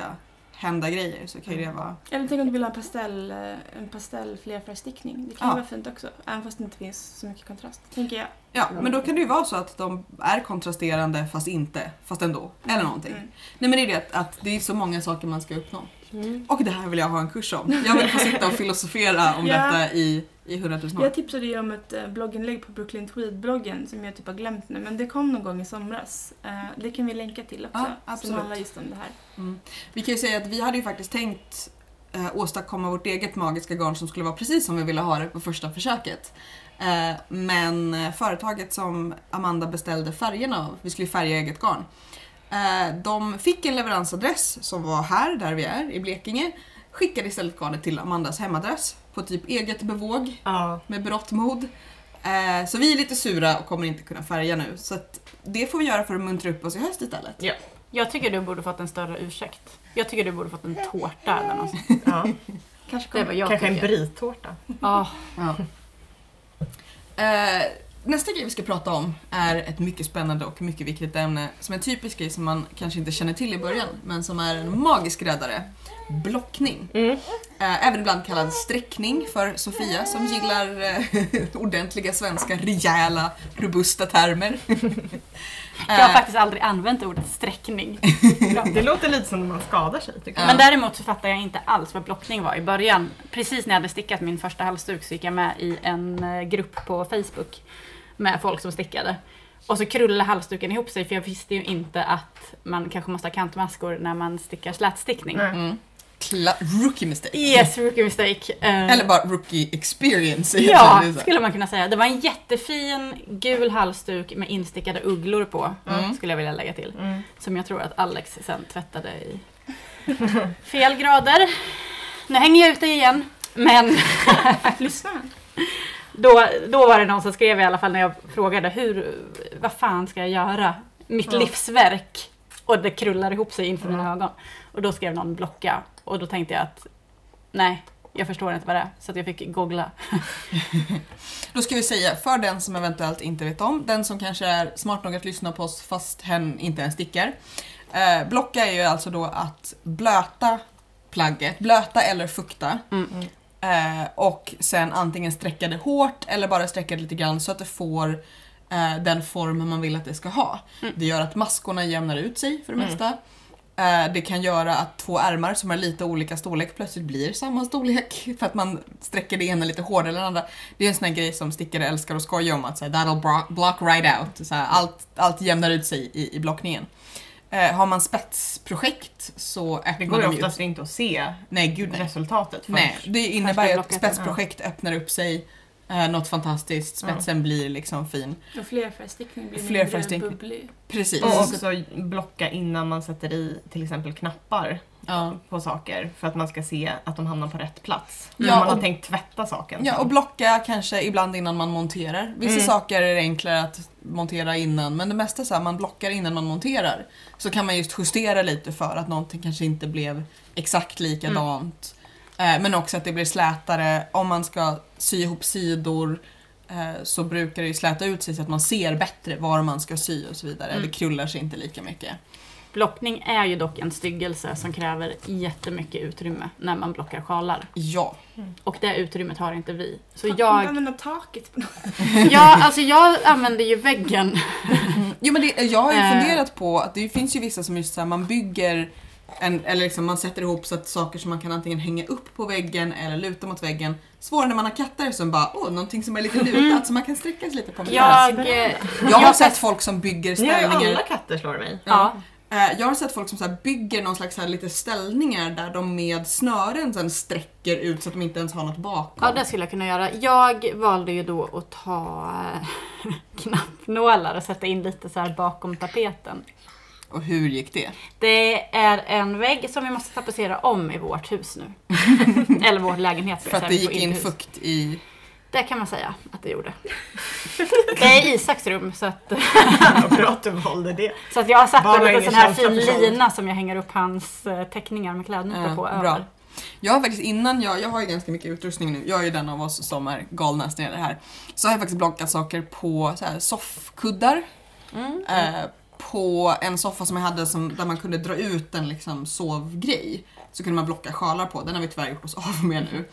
S1: hända grejer så kan ju det vara...
S4: Eller tänk om du vill ha en pastell, eh, en pastell flerfärgstickning. Det kan
S1: Ja.
S4: ju vara fint också, även fast det inte finns så mycket kontrast. Tänker jag.
S1: Ja, men då kan det ju vara så att de är kontrasterande fast inte, fast ändå. Eller någonting.
S4: Mm.
S1: Nej men det är det att, att det är så många saker man ska uppnå.
S2: Mm.
S1: Och det här vill jag ha en kurs om. Jag vill få sitta och filosofera om (laughs)
S4: Ja.
S1: detta i, i 100 000 år.
S4: Jag tipsade ju om ett eh, blogginlägg på Brooklyn Tweed-bloggen som jag typ har glömt nu, men det kom någon gång i somras. Eh, Det kan vi länka till också,
S1: Ja,
S4: som
S1: absolut.
S4: handlar just om det här.
S1: Mm. Vi kan ju säga att vi hade ju faktiskt tänkt eh, åstadkomma vårt eget magiska garn som skulle vara precis som vi ville ha det på första försöket. Men företaget som Amanda beställde färgerna av, vi skulle färga eget garn, de fick en leveransadress som var här, där vi är, i Blekinge. Skickade istället garnet till Amandas hemadress på typ eget bevåg
S2: Ja.
S1: med berått mod. Eh, så vi är lite sura och kommer inte kunna färga nu. Så att det får vi göra för att muntra upp oss i höst istället.
S3: Jag tycker du borde fått en större ursäkt. Jag tycker du borde fått en tårta eller något sånt. (laughs)
S2: ja.
S4: Kanske
S3: Det är
S4: kommer.
S3: vad jag
S2: Kanske en britårta.
S3: Ja.
S1: Ja. Eh, nästa grej vi ska prata om är ett mycket spännande och mycket viktigt ämne som är en typisk grej som man kanske inte känner till i början men som är en magisk räddare. Blockning.
S2: Mm.
S1: Eh, även ibland kallad sträckning för Sofia som gillar eh, (laughs) ordentliga svenska, rejäla, robusta termer. (laughs)
S3: Jag har
S1: Eh,
S3: faktiskt aldrig använt ordet sträckning. (laughs)
S2: Det låter lite som när man skadar sig tycker jag.
S1: Ja.
S3: Men däremot så fattar jag inte alls vad blockning var i början. Precis när jag hade stickat min första halsduk så gick jag med i en grupp på Facebook med folk som stickade. Och så krullade halsduken ihop sig för jag visste ju inte att man kanske måste ha kantmaskor när man stickar slätstickning.
S1: Mm. Kla- rookie mistake.
S3: Yes, rookie mistake. Eh,
S1: Eller bara rookie experience.
S3: Ja, skulle man kunna säga. Det var en jättefin gul halsduk med instickade ugglor på,
S1: Mm.
S3: skulle jag vilja lägga till.
S2: Mm.
S3: Som jag tror att Alex sen tvättade i (laughs) fel grader. Nu hänger jag ut dig igen. Men (laughs)
S4: Lyssna
S3: då, då var det någon som skrev i alla fall när jag frågade hur, vad fan ska jag göra? Mitt
S2: Ja.
S3: livsverk. Och det krullar ihop sig inför mina
S2: Mm.
S3: ögon. Och då skrev någon blocka. Och då tänkte jag att nej, jag förstår inte vad det är. Så att jag fick googla. (laughs)
S1: Då ska vi säga, för den som eventuellt inte vet om, den som kanske är smart nog att lyssna på oss fast hen inte ens stickar. Eh, blocka är ju alltså då att blöta plagget, blöta eller fukta.
S3: Mm.
S1: Eh, och sen antingen sträcka det hårt eller bara sträcka det lite grann så att det får eh, den form man vill att det ska ha.
S3: Mm.
S1: Det gör att maskorna jämnar ut sig för det
S2: Mm.
S1: mesta. Det kan göra att två ärmar som är lite olika storlek plötsligt blir samma storlek (laughs) för att man sträcker det ena lite hårdare än det andra. Det är en sån här grej som stickare älskar att skoja om att så här, that'll block right out. Så här, allt, allt jämnar ut sig i, i blockningen. Eh, har man spetsprojekt så
S2: Det
S1: öppnar
S2: går
S1: de ju upp.
S2: oftast inte att se
S1: Nej, gud nej.
S2: resultatet
S1: Nej,
S2: först.
S1: det innebär ju att spetsprojekt öppnar upp sig, eh, något fantastiskt, spetsen blir liksom fin.
S4: Och flerfärgstickning blir
S1: Flerfärgstickning.
S4: mindre bubblig.
S1: Precis.
S2: Och också blocka innan man sätter i till exempel knappar
S1: Ja.
S2: på saker för att man ska se att de hamnar på rätt plats.
S1: Ja,
S2: När man har
S1: och-
S2: tänkt tvätta saken.
S1: ja,
S2: sen.
S1: och blocka kanske ibland innan man monterar. Vissa
S2: Mm.
S1: saker är enklare att montera innan, men det mesta är så här, man blockar innan man monterar. Så kan man just justera lite för att någonting kanske inte blev exakt likadant. Eh, men också att det blir slätare. Om man ska sy ihop sidor eh, så brukar det ju släta ut sig så att man ser bättre var man ska sy och så vidare.
S3: Mm.
S1: Det krullar sig inte lika mycket.
S3: Blockning är ju dock en styggelse som kräver jättemycket utrymme när man blockar sjalar.
S1: Ja.
S3: Och det utrymmet har inte vi. Så
S4: Fan,
S3: jag,
S4: använda taket på något. (laughs)
S3: ja, alltså jag använder ju väggen.
S1: Jo men det, jag har ju
S3: Eh.
S1: funderat på att det finns ju vissa som just så här, man bygger en, eller liksom man sätter ihop så att saker som man kan antingen hänga upp på väggen eller luta mot väggen. Svårare när man har katter som bara, åh, någonting som är lite lutat så man kan sträcka sig lite på. med
S3: Jag,
S1: det.
S3: eh,
S1: jag har
S3: jag-
S1: sett folk som bygger
S2: Ni har ju
S1: ställningar.
S2: alla katter slår mig.
S3: ja,
S1: Eh, Jag har sett folk som så här bygger någon slags här lite ställningar där de med snören sen sträcker ut så att de inte ens har något bakom.
S3: ja, det skulle jag kunna göra. Jag valde ju då att ta eh, (laughs) knappnålar och sätta in lite så här bakom tapeten.
S1: Och hur gick det?
S3: Det är en vägg som vi måste tapetsera om i vårt hus nu. (laughs) Eller vår lägenhet.
S1: För
S3: jag
S1: att det gick in fukt i...
S3: Det kan man säga att det gjorde. (laughs) Det är Isaks rum så att,
S2: Vad (laughs) bra att du valde det.
S3: så att jag har satt en
S2: en
S3: liten sån här fin lina som jag hänger upp hans eh, teckningar med klädnypor
S1: Ja,
S3: på
S1: bra.
S3: över.
S1: Jag har faktiskt innan jag, jag har ju ganska mycket utrustning nu, jag är ju den av oss som är galnast när det här. Så har jag faktiskt blockat saker på så här, soffkuddar.
S3: Mm.
S1: Eh, på en soffa som jag hade som, där man kunde dra ut en liksom sovgrej. Så kunde man blocka sjalar på, den har vi tyvärr gjort oss av med nu.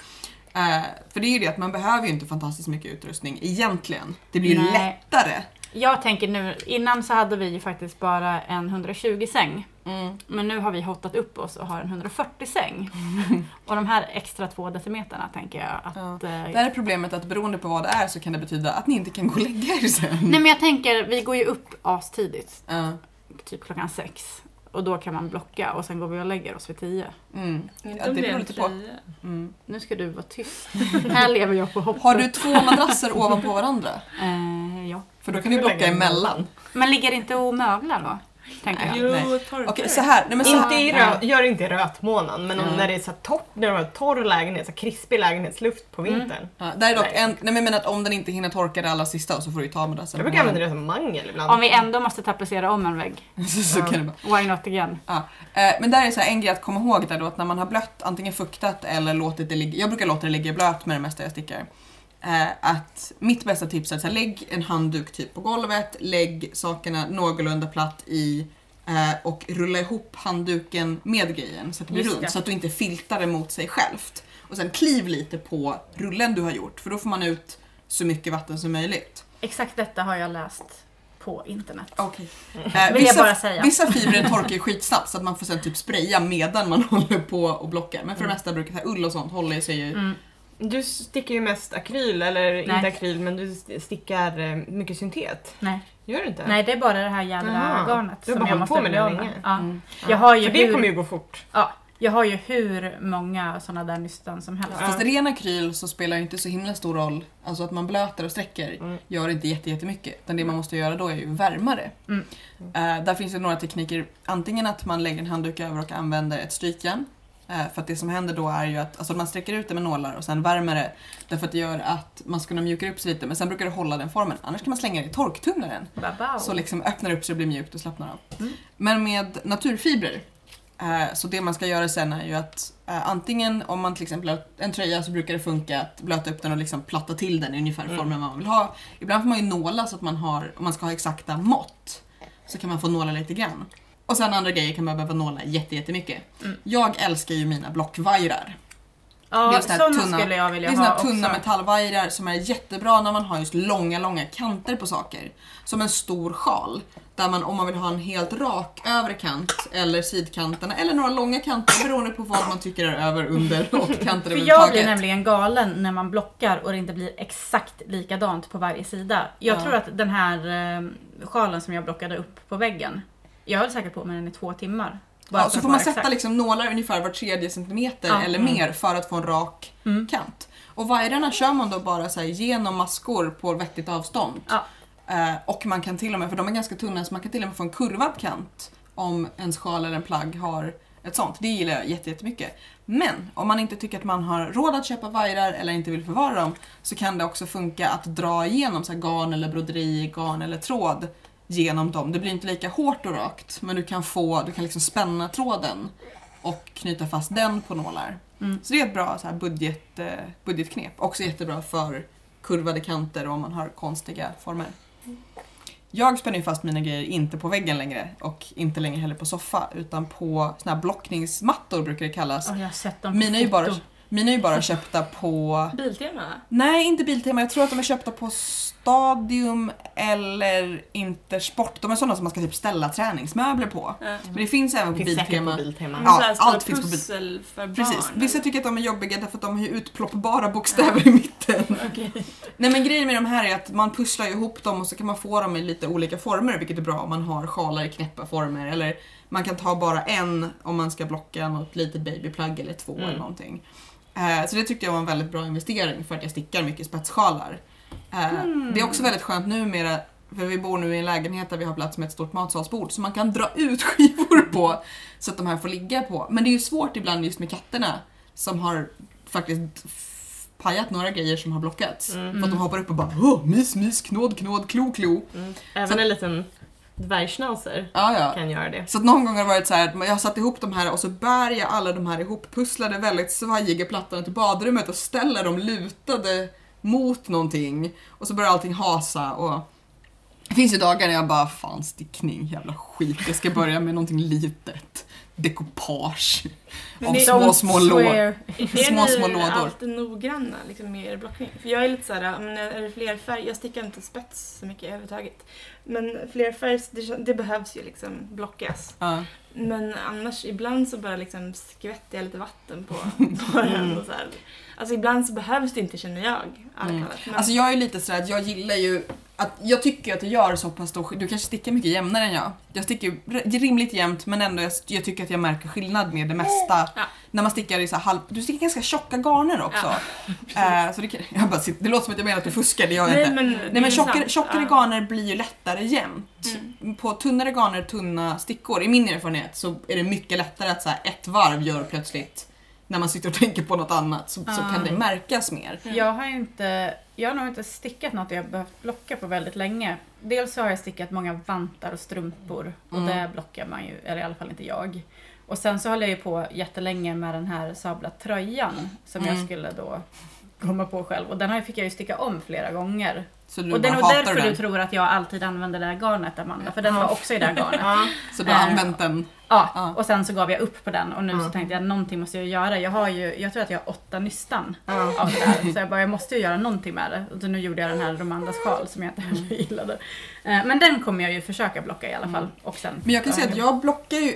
S1: Eh, för det är ju det att man behöver ju inte fantastiskt mycket utrustning egentligen. Det blir ju
S3: Nej.
S1: lättare.
S3: Jag tänker nu, innan så hade vi ju faktiskt bara en 120 säng.
S1: Mm.
S3: Men nu har vi hotat upp oss och har en 140 säng. (laughs) Och de här extra två decimeterna tänker jag att...
S1: Ja.
S3: eh,
S1: Där är problemet att beroende på vad det är så kan det betyda att ni inte kan gå och lägga er sen.
S3: Nej men jag tänker, vi går ju upp astidigt.
S1: Ja.
S3: Typ klockan sex. Och då kan man blocka och sen går vi och lägger oss vid tio.
S1: Mm.
S4: Inte
S1: Ja, det
S4: det
S1: beror lite på. Mm.
S3: Nu ska du vara tyst. (laughs) här lever jag på hoppet.
S1: Har du två madrasser ovanpå varandra?
S3: Eh, ja.
S1: För då kan du blocka emellan.
S3: Men ligger inte och möglar då? Tänker jag.
S4: Jo, torkar
S1: Okej, så här. Nej, men så
S2: Inte i
S3: Ja.
S2: rö- gör inte i rötmånaden, men om
S1: Ja.
S2: när det är så här torrt, när det har torr lägenhet, så här krispig lägenhetsluft på vintern.
S1: Ja, där är dock
S2: Nej.
S1: en, nej men jag menar att om den inte hinner torka det allra sista så får du ju ta med det sen.
S2: Jag brukar använda det som mangel ibland.
S3: Om vi ändå måste tapetsera om en vägg, (laughs)
S1: så, så kan det
S3: why not again?
S1: Ja. Eh, men där är så här en grej att komma ihåg där då att när man har blött, antingen fuktat eller låtit det ligga, jag brukar låta det ligga blöt med det mesta jag stickar. Eh, att mitt bästa tips är att här, lägg en handduk typ på golvet, lägg sakerna någorlunda platt i eh, och rulla ihop handduken med grejen så att det blir runt så att du inte filtar det mot sig självt. Och sen kliv lite på rullen du har gjort för då får man ut så mycket vatten som möjligt.
S3: Exakt detta har jag läst på internet.
S1: Okej.
S3: Vill
S1: Eh, vissa,
S3: bara säga.
S1: vissa fibrer (laughs) torkar ju skitsnabbt så att man får sen typ spraya medan man (laughs) håller på och blockar. Men för det mesta brukar här, ull och sånt hålla i sig ju.
S3: Mm.
S2: Du stickar ju mest akryl, eller
S3: Nej.
S2: inte akryl, men du stickar eh, mycket syntet.
S3: Nej.
S2: Gör du inte?
S3: Nej, det är bara det här jävla
S2: Jaha.
S3: garnet
S2: Du
S3: som
S2: bara
S3: jag måste bli
S2: det
S3: av med.
S2: länge.
S3: Ja.
S1: Mm.
S3: Jag har ju
S2: För det
S3: hur,
S2: kommer ju gå fort.
S3: ja, jag har ju hur många sådana där nystan som helst.
S2: Ja.
S1: Fast ren akryl så spelar det inte så himla stor roll. Alltså att man blöter och sträcker
S2: Mm.
S1: gör inte jätte- jättemycket. Utan det man måste göra då är ju värma det.
S3: Mm.
S1: Eh, där finns det några tekniker. Antingen att man lägger en handduk över och använder ett strykjärn. Eh, för att det som händer då är ju att alltså, man sträcker ut det med nålar och sen värmer det. Därför att det gör att man ska kunna mjuka upp sig lite men sen brukar det hålla den formen. Annars kan man slänga det i torktumlaren. Så liksom öppnar upp så det blir mjukt och slappnar av.
S3: Mm.
S1: Men med naturfibrer, eh, så det man ska göra sen är ju att eh, antingen om man till exempel har en tröja så brukar det funka att blöta upp den och liksom platta till den i ungefär
S2: Mm.
S1: formen man vill ha. Ibland får man ju nåla så att man har, om man ska ha exakta mått, så kan man få nåla lite grann. Och sen andra grejer kan man behöva nåla jätte- jättemycket.
S3: Mm.
S1: Jag älskar ju mina blockvajrar. det
S3: ja,
S1: är
S3: sådana
S1: tunna-
S3: skulle jag
S1: Det
S3: vilja
S1: är såna
S3: ha
S1: här tunna
S3: också.
S1: metallvajrar som är jättebra när man har just långa, långa kanter på saker. Som en stor sjal. Där man om man vill ha en helt rak övre kant eller sidkanterna eller några långa kanter beroende på vad man tycker är över, under och (laughs) kanter
S3: För jag blir nämligen galen när man blockar och det inte blir exakt likadant på varje sida. Jag
S1: Ja.
S3: tror att den här eh, sjalen som jag blockade upp på väggen, jag höll säkert på med den i två timmar.
S1: Ja, så får man sätta
S3: exakt.
S1: liksom nålar ungefär var tredje centimeter
S3: Ja.
S1: eller
S2: Mm.
S1: mer för att få en rak
S3: Mm.
S1: kant. Och vajrarna kör man då bara så genom maskor på vettigt avstånd.
S3: Ja.
S1: Eh, och man kan till och med, för de är ganska tunna, så man kan till och med få en kurvad kant om ens sjal eller en plagg har ett sånt. Det gillar jag jätte- jättemycket. Men om man inte tycker att man har råd att köpa vajrar eller inte vill förvara dem så kan det också funka att dra igenom så garn eller broderi, garn eller tråd genom dem. Det blir inte lika hårt och rakt men du kan få, du kan liksom spänna tråden och knyta fast den på nålar.
S3: Mm.
S1: Så det är ett bra så här budget, eh, budgetknep. Också jättebra för kurvade kanter och om man har konstiga former. Jag spänner ju fast mina grejer inte på väggen längre och inte längre heller på soffa utan på såna här blockningsmattor brukar det kallas.
S3: Ja, jag har sett dem
S1: Mina är, ju bara, mina är ju bara köpta på...
S4: Biltema?
S1: Nej, inte Biltema. Jag tror att de är köpta på Stadium eller Intersport. De är sådana som man ska typ ställa träningsmöbler på.
S4: Ja.
S1: Men det finns även på
S2: Finns
S1: Biltema.
S2: på Biltema.
S1: Ja, allt finns på bil-
S4: pussel för barn.
S1: Precis. Vissa tycker att de är jobbiga därför att de har ju utploppbara bokstäver i mitten. (laughs)
S3: Okej.
S1: Nej men grejen med de här är att man pusslar ihop dem och så kan man få dem i lite olika former vilket är bra om man har sjalar i knäppa former. Eller man kan ta bara en om man ska blocka något litet babyplagg eller två
S2: Mm.
S1: eller någonting. Eh, så det tyckte jag var en väldigt bra investering för att jag stickar mycket spetssjalar. Eh,
S3: Mm.
S1: Det är också väldigt skönt numera för vi bor nu i en lägenhet där vi har plats med ett stort matsalsbord så man kan dra ut (laughs) skivor på så att de här får ligga på. Men det är ju svårt ibland just med katterna som har faktiskt pajat några grejer som har blockats.
S2: Mm.
S1: För att de hoppar upp och bara Åh, mys, mys, knåd, knåd, klo, klo.
S2: Mm. Även
S1: Så-
S2: en liten dvärgschnauzer
S1: Ja, ja.
S2: kan göra det.
S1: Så att någon gång har det varit så här, att jag har satt ihop de här och så bär jag alla de här ihoppusslade väldigt svajiga plattorna till badrummet och ställer dem lutade mot någonting. Och så börjar allting hasa och det finns ju dagar när jag bara, fan stickning, jävla skit, jag ska börja med någonting litet. Dekopage. Av små, små
S3: swear. (laughs)
S4: Är
S1: Små, små
S4: ni
S1: lådor.
S4: alltid noggranna liksom, med er blockning? För jag är lite såhär, om det är fler färg, jag stickar inte spets så mycket överhuvudtaget. Men fler färg, det, det behövs ju liksom blockas.
S1: Ja.
S4: Men annars, ibland så bara liksom skvätter jag lite vatten på, (laughs) på den. Och så här. Alltså ibland så behövs det inte känner jag.
S1: Mm.
S4: Men,
S1: Alltså jag är lite sådär att jag gillar ju att jag tycker att det gör så pass skill- Du kanske stickar mycket jämnare än jag. Jag stickar ju r- rimligt jämnt men ändå jag, jag tycker att jag märker skillnad med det mesta.
S4: Ja.
S1: När man stickar i så halv... Du stickar ganska tjocka garner också. (laughs) Eh, så det, jag bara, det låter som att jag menar att du fuskar, det gör jag
S4: nej,
S1: inte.
S4: men,
S1: Nej men tjockare, tjockare
S4: Ja.
S1: garner blir ju lättare jämnt.
S4: Mm.
S1: på tunnare garner, tunna stickor, i min erfarenhet så är det mycket lättare att så ett varv gör plötsligt när man sitter och tänker på något annat så, så
S3: Ah.
S1: kan det märkas mer.
S3: Jag har inte, jag har nog inte stickat något jag behövt blocka på väldigt länge. Dels så har jag stickat många vantar och strumpor och
S1: Mm.
S3: det blockar man ju, eller i alla fall inte jag. Och sen så höll jag ju på jättelänge med den här sabla tröjan som
S1: Mm.
S3: jag skulle då komma på själv. Och den här fick jag ju sticka om flera gånger. Och det är nog därför
S1: den.
S3: du tror att jag alltid använder det här garnet Amanda, för den var också i det här garnet. (laughs)
S1: Så du har
S3: Eh,
S1: använt den.
S3: Ja,
S1: Ja.
S3: och sen så gav jag upp på den och nu så
S2: Ja.
S3: tänkte jag någonting måste jag göra. Jag har ju, jag tror att jag har åtta nystan
S2: Ja.
S3: av det här. Så jag bara, jag måste ju göra någonting med det. Och så nu gjorde jag den här Romandas sjal som jag inte
S1: Mm.
S3: heller (laughs) gillade. Eh, Men den kommer jag ju försöka blocka i alla fall. Och sen,
S1: Men jag kan säga att jag blockar ju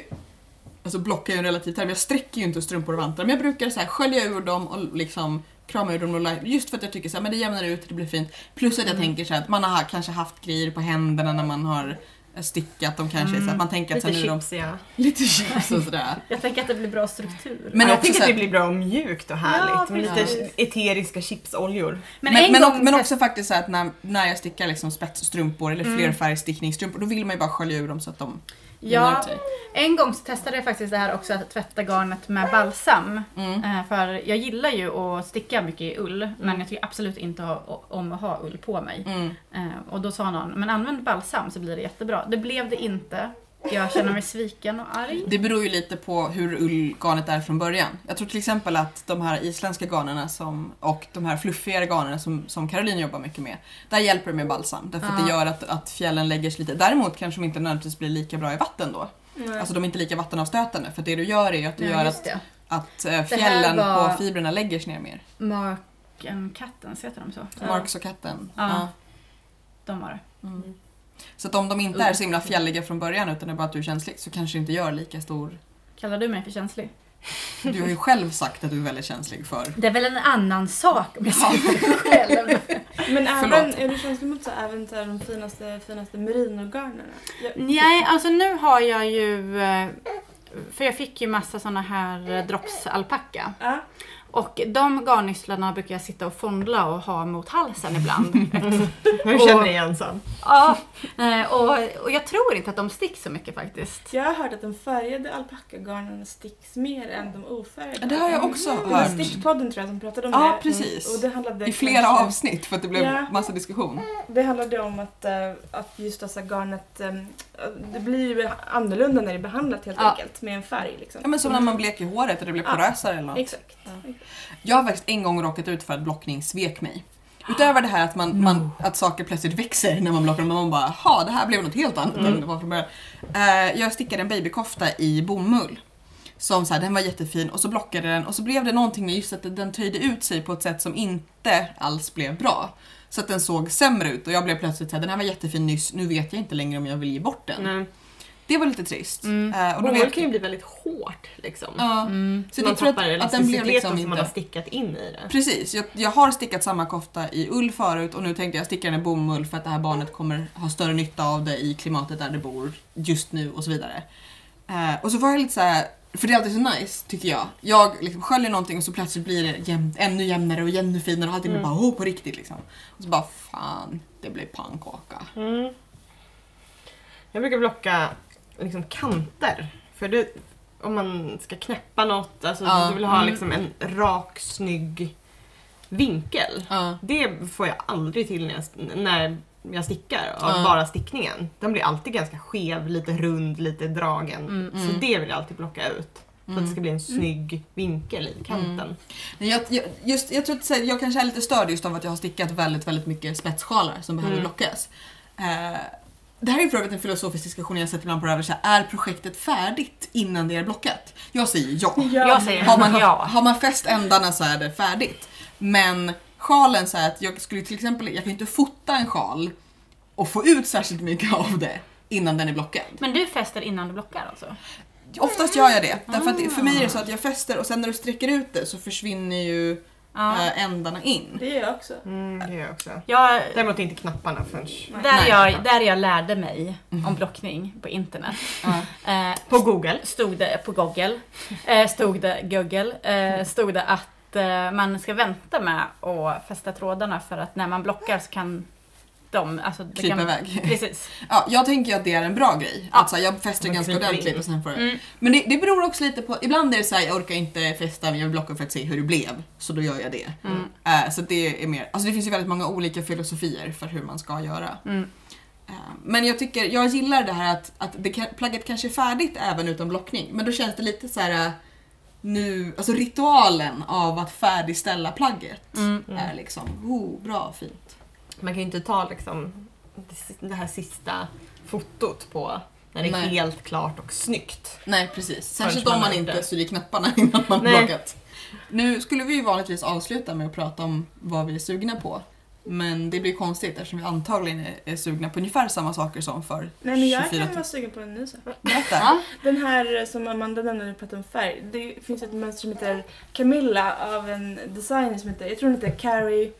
S1: Alltså blockar ju en relativ term, jag sträcker ju inte strumpor och vantar men jag brukar så här skölja ur dem och liksom krama ur dem och la- just för att jag tycker så här, men det jämnar ut, det blir fint. Plus att jag
S3: Mm.
S1: tänker så här att man har kanske haft grejer på händerna när man har stickat dem kanske så att man tänker att
S2: Lite
S1: sen är de
S2: chipsiga. (laughs)
S1: lite chips och sådär.
S3: jag tänker att det blir bra struktur.
S1: Men
S2: jag
S1: så
S2: att det blir bra och mjukt och härligt. med lite eteriska chipsoljor.
S3: Men,
S1: Men,
S3: en
S1: men,
S3: gång
S1: och, men också faktiskt så att när, när jag stickar liksom spetsstrumpor eller
S3: Mm.
S1: flerfärgstickningsstrumpor då vill man ju bara skölja ur dem så att de
S3: Ja, en gång så testade jag faktiskt det här också att tvätta garnet med balsam.
S1: Mm.
S3: Eh, För jag gillar ju att sticka mycket i ull, men jag tycker absolut inte ha- om att ha ull på mig.
S1: Mm.
S3: Eh, Och då sa någon, men använd balsam så blir det jättebra. Det blev det inte. Jag känner mig sviken och arg.
S1: Det beror ju lite på hur ullgarnet är från början. Jag tror till exempel att de här isländska garnerna som, och de här fluffigare garnerna som, som Caroline jobbar mycket med, där hjälper det med balsam. Därför att det
S3: Ja.
S1: gör att, att fjällen lägger sig lite. Däremot kanske de inte nödvändigtvis blir lika bra i vatten då.
S4: Nej.
S1: Alltså de är inte lika vattenavstötande. För det du gör är ju att du gör
S3: just
S1: att, att eh, fjällen
S3: var-
S1: på fibrerna lägger sig ner mer.
S3: Mark and Kattens, heter de så?
S4: Ja.
S1: Marks och katten.
S3: Ja. De var det.
S1: Mm. Så att om de inte är så himla fjälliga från början utan det är bara att du är känslig så kanske det inte gör lika stor...
S3: Kallar du mig för känslig?
S1: Du har ju själv sagt att du är väldigt känslig för...
S3: Det är väl en annan sak om jag säger det själv.
S4: Men även, är du känslig mot så även så här, de finaste, finaste merinogarnerna? Jag-
S3: Nej, alltså nu har jag ju... eh, För jag fick ju massa såna här eh, dropsalpacka.
S4: Ja.
S3: Och de garnnystlarna brukar jag sitta och fondla och ha mot halsen ibland. (laughs)
S2: Nu känner jag igen sån.
S3: ja, eh, och, och jag tror inte att de sticks så mycket faktiskt.
S4: Jag har hört att de färgade alpackagarnerna sticks mer än de ofärgade.
S1: Det har jag också
S4: Det var
S1: hört.
S4: Stickpodden tror jag som pratade om
S1: Ja,
S4: det.
S1: precis.
S4: Och det handlade
S1: I flera
S4: kanske-
S1: avsnitt för att det blev
S4: Ja.
S1: massa diskussion.
S4: Det handlade om att, eh, att just alltså garnet, eh, det blir ju annorlunda när det är behandlat helt
S3: Ja.
S4: enkelt med en färg. Liksom.
S1: Ja men som när man bleker håret och det blir
S4: Ja.
S1: porösare eller något.
S4: Exakt.
S1: Jag har faktiskt en gång råkat ut för att blockning svek mig. Utöver det här att, man, man, (gasps) att saker plötsligt växer när man blockar dem och man bara ha det här blev något helt annat än det var från början. Eh, jag stickade en babykofta i bomull. Som så här, den var jättefin och så blockade den och så blev det någonting med just att den töjde ut sig på ett sätt som inte alls blev bra. Så att den såg sämre ut och jag blev plötsligt såhär, den här var jättefin nyss, nu vet jag inte längre om jag vill ge bort den.
S2: Nej.
S1: Det var lite trist.
S3: Mm.
S1: Eh, och då vet,
S2: kan ju bli väldigt hårt liksom.
S1: ja,
S3: Mm.
S1: så
S2: man
S1: tror att, att den blev
S2: elasticiteten
S1: liksom
S2: som man
S1: inte...
S2: har stickat in i det.
S1: Precis, jag, jag har stickat samma kofta i ull förut och nu tänkte jag sticka den i bomull för att det här barnet kommer ha större nytta av det i klimatet där det bor just nu och så vidare. Eh, och så var jag lite så här, för det är alltid så nice tycker jag. Jag liksom sköljer någonting och så plötsligt blir det jämnt, ännu jämnare och ännu finare och allting blir
S2: Mm.
S1: bara oh, på riktigt liksom. Och så bara fan, det blev pannkaka.
S2: Mm. Jag brukar blocka liksom kanter. För det, om man ska knäppa något, alltså
S1: Ja.
S2: du vill ha
S3: Mm.
S2: liksom en rak, snygg vinkel.
S1: Ja.
S2: Det får jag aldrig till när jag, när jag stickar av
S1: Ja.
S2: bara stickningen. Den blir alltid ganska skev, lite rund, lite dragen.
S3: Mm.
S2: Så
S1: Mm.
S2: det vill jag alltid plocka ut. Så att det ska bli en snygg vinkel i kanten.
S1: Mm. Jag, jag, just, jag tror att så jag kanske är lite störd just av att jag har stickat väldigt, väldigt mycket spetssjalar som behöver
S2: Mm.
S1: blockas. Eh, det här är för övrigt en filosofisk diskussion jag sett ibland på det här. så här, Är projektet färdigt innan det är blockat? Jag säger ja.
S3: Jag säger
S1: Har man,
S3: ja.
S1: har man fäst ändarna så är det färdigt. Men sjalen så här att jag skulle till exempel, jag kan ju inte fota en sjal och få ut särskilt mycket av det innan den är blockad.
S3: Men du fäster innan du blockar alltså?
S1: Oftast gör jag det. Därför att det- för mig är det
S3: Ah.
S1: så att jag fäster och sen när du sträcker ut det så försvinner ju
S3: Ja.
S1: äh, ändarna in.
S4: Det gör jag också.
S2: Mm, det gör jag också.
S3: Jag,
S2: Däremot inte knapparna förrän...
S3: där,
S1: Nej.
S3: jag, där jag lärde mig om blockning på internet. Eh,
S2: På Google.
S3: stod det på Google, eh, stod det, Google, eh, stod det att eh, man ska vänta med att fästa trådarna för att när man blockar så kan dem. Alltså, det
S1: Krypa iväg. (laughs)
S3: Precis.
S1: Ja, jag tänker att det är en bra grej.
S3: Ja.
S1: Att så här, jag fäster ganska ordentligt och sen får.
S3: Mm.
S1: Men det, det beror också lite på, ibland är det så här, jag orkar inte fästa men jag vill blocka för att se hur det blev. Så då gör jag det.
S3: Mm.
S1: Eh, så det är mer, alltså det finns ju väldigt många olika filosofier för hur man ska göra.
S3: Mm.
S1: Eh, Men jag tycker, jag gillar det här att, att det plagget kanske är färdigt även utan blockning. Men då känns det lite så här eh, nu, alltså ritualen av att färdigställa plagget
S3: Mm.
S1: är liksom, oh, bra, fint.
S2: Man kan ju inte ta liksom det- här sista fotot på när det är
S1: Nej.
S2: helt klart och snyggt.
S1: Nej precis, särskilt
S2: man
S1: om man inte syr i knapparna (laughs) innan man
S2: Nej.
S1: blockat. Nu skulle vi ju vanligtvis avsluta med att prata om vad vi är sugna på. Men det blir konstigt eftersom vi antagligen är, sugna på ungefär samma saker som för
S4: Nej men jag
S1: 24
S4: kan vara sugen på en ny sak.
S1: Berätta.
S3: Ja.
S4: Den här som Amanda nämnde när vi pratade om färg. Det finns ett mönster som heter Camilla av en designer som heter, jag tror hon heter Carrie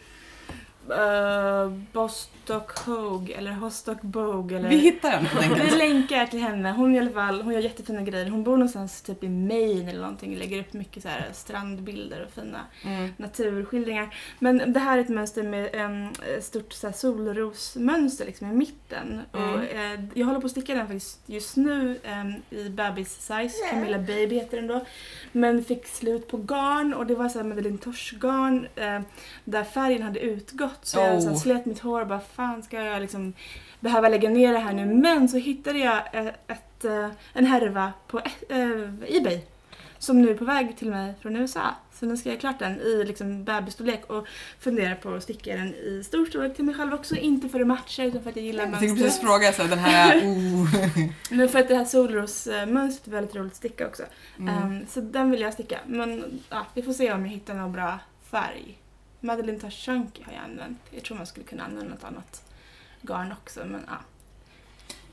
S4: uh, Bostock Hogue eller Hostock Bogue eller...
S1: Vi hittar den helt
S4: Vi
S1: enkelt.
S4: länkar till henne. Hon i alla fall, hon gör jättefina grejer. Hon bor någonstans typ i Maine eller någonting. Lägger upp mycket så här strandbilder och fina
S1: Mm.
S4: naturskildringar. Men det här är ett mönster med en stort så här, solrosmönster liksom i mitten.
S1: Mm.
S4: Och, eh, jag håller på att sticka den faktiskt just nu eh, i bebis size. Camilla Baby heter den då. Men fick slut på garn och det var så här Madeleine Tosh-garn eh, där färgen hade utgått. Så jag så här,
S1: Oh.
S4: slet mitt hår och bara fan ska jag liksom behöva lägga ner det här nu. Men så hittade jag ett, eh, en härva på eh, Ebay som nu är på väg till mig från USA. Så nu ska jag klart den i liksom bebisstorlek och funderar på att sticka den i stor storlek till mig själv också. Inte för att matcha utan för att jag gillar
S1: Jag tänkte
S4: mönstret.
S1: precis fråga så den här, (laughs) oh.
S4: Men för att det här solrosmönstret är väldigt roligt att sticka också.
S1: Mm.
S4: Ehm, så den vill jag sticka. Men ja, vi får se om jag hittar någon bra färg. Madeleine Tashanki har jag använt. Jag tror man skulle kunna använda något annat garn också. Men ja.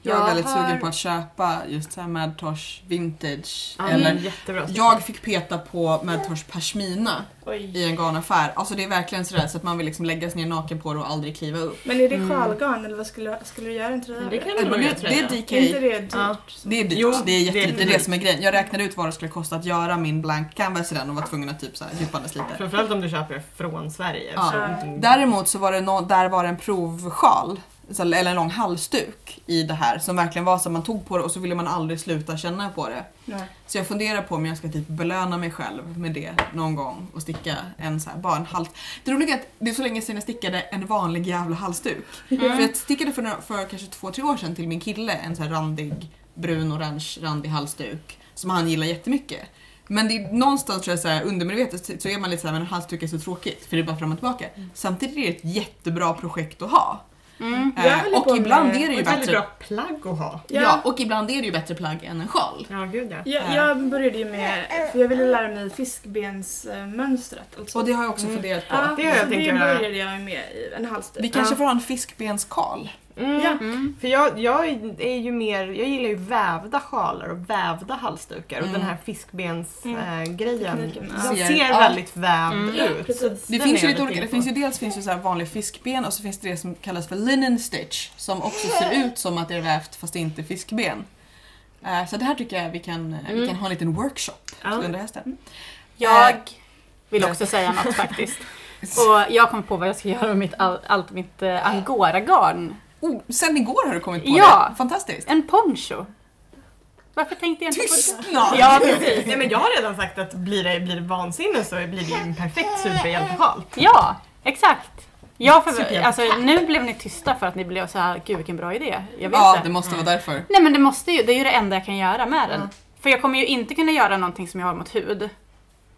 S1: Jag är
S3: Jag
S1: väldigt
S3: har-
S1: sugen på att köpa just så här Madtosh vintage.
S2: Ja,
S1: Eller
S2: jättebra.
S1: jag fick peta på Madtosh pashmina
S4: Oj.
S1: i en garnaffär. Alltså det är verkligen sådär så att man vill liksom lägga sig ner naken på det och aldrig kliva upp.
S4: Men är det
S3: Mm.
S4: sjalgarn eller vad skulle, skulle du göra en tröja
S2: Det kan nog
S1: det,
S2: göra
S1: det är. DK.
S4: Är inte det dyrt?
S2: Ja.
S1: Det är dyrt,
S2: Jo,
S1: det är jättedyrt. Det är det som är grejen. Jag räknade ut vad det skulle kosta att göra min blank canvas i den och var tvungen att typ så här djupandes lite.
S2: Framförallt om du köper från Sverige.
S1: Ja.
S2: Så,
S1: Däremot så var det no, där var det en provsjal, eller en lång halsduk i det här som verkligen var så att man tog på det och så ville man aldrig sluta känna på det.
S4: Nej.
S1: Så jag funderar på om jag ska typ belöna mig själv med det någon gång och sticka en så här, bara en hals. Det roliga är att det är så länge sedan jag stickade en vanlig jävla halsduk.
S3: Mm.
S1: För jag stickade för, några- för kanske två, tre år sedan till min kille en så här randig, brun-orange randig halsduk som han gillar jättemycket. Men det är någonstans tror jag så här, undermedvetet så är man lite såhär, men en halsduk är så tråkigt för det är bara fram och tillbaka. Samtidigt är det ett jättebra projekt att ha.
S3: Mm.
S1: Eh, och ibland
S4: med-
S1: är det ju bättre.
S2: bra plagg att ha.
S1: Ja.
S4: Ja.
S1: och ibland är det ju bättre plagg än en sjal.
S2: Ja, gud ja.
S4: Jag, jag började ju med, för jag ville lära mig fiskbensmönstret. Alltså.
S1: Och det har jag också
S2: Mm.
S1: funderat på.
S4: ja,
S2: det har jag
S4: det började jag med i en halsduk.
S1: Vi kanske
S2: Ja.
S1: får ha en fiskbenskal.
S2: Mm.
S4: Ja.
S3: Mm.
S2: För jag, jag är ju mer, jag gillar ju vävda sjalar och vävda halsdukar
S1: Mm.
S2: och den här fiskbensgrejen
S4: Mm.
S2: äh,
S1: ja.
S2: ser
S1: Ja.
S2: väldigt vävd
S3: Mm.
S4: Ja,
S2: ut.
S4: precis.
S1: Det
S2: Den
S1: finns ju lite olika. Det finns ju dels finns ju så här vanlig fiskben och så finns det det som kallas för linen stitch som också ser ut som att det är vävt fast det inte är fiskben. Eh, Så det här tycker jag vi kan, eh, vi
S3: Mm.
S1: kan ha en liten workshop
S2: Ja.
S1: under hösten.
S3: Jag vill också säga något faktiskt. (laughs) Och jag kom på vad jag ska göra med mitt, all, allt mitt uh, angora-garn.
S1: Oh, sen igår har du kommit på
S3: Ja.
S1: det. Fantastiskt.
S3: En poncho. Varför tänkte jag inte på det?
S1: Tystnad!
S2: Ja precis. Ja, men jag har redan sagt att blir det, blir det vansinne så blir det ju en perfekt superhjältesjal.
S3: Ja, exakt. Jag för, alltså, nu blev ni tysta för att ni blev så här, gud vilken bra idé. Jag vet
S1: Ja,
S3: det.
S1: det måste vara därför.
S3: Nej men det måste ju, det är ju det enda jag kan göra med den.
S2: Ja.
S3: För jag kommer ju inte kunna göra någonting som jag har mot hud.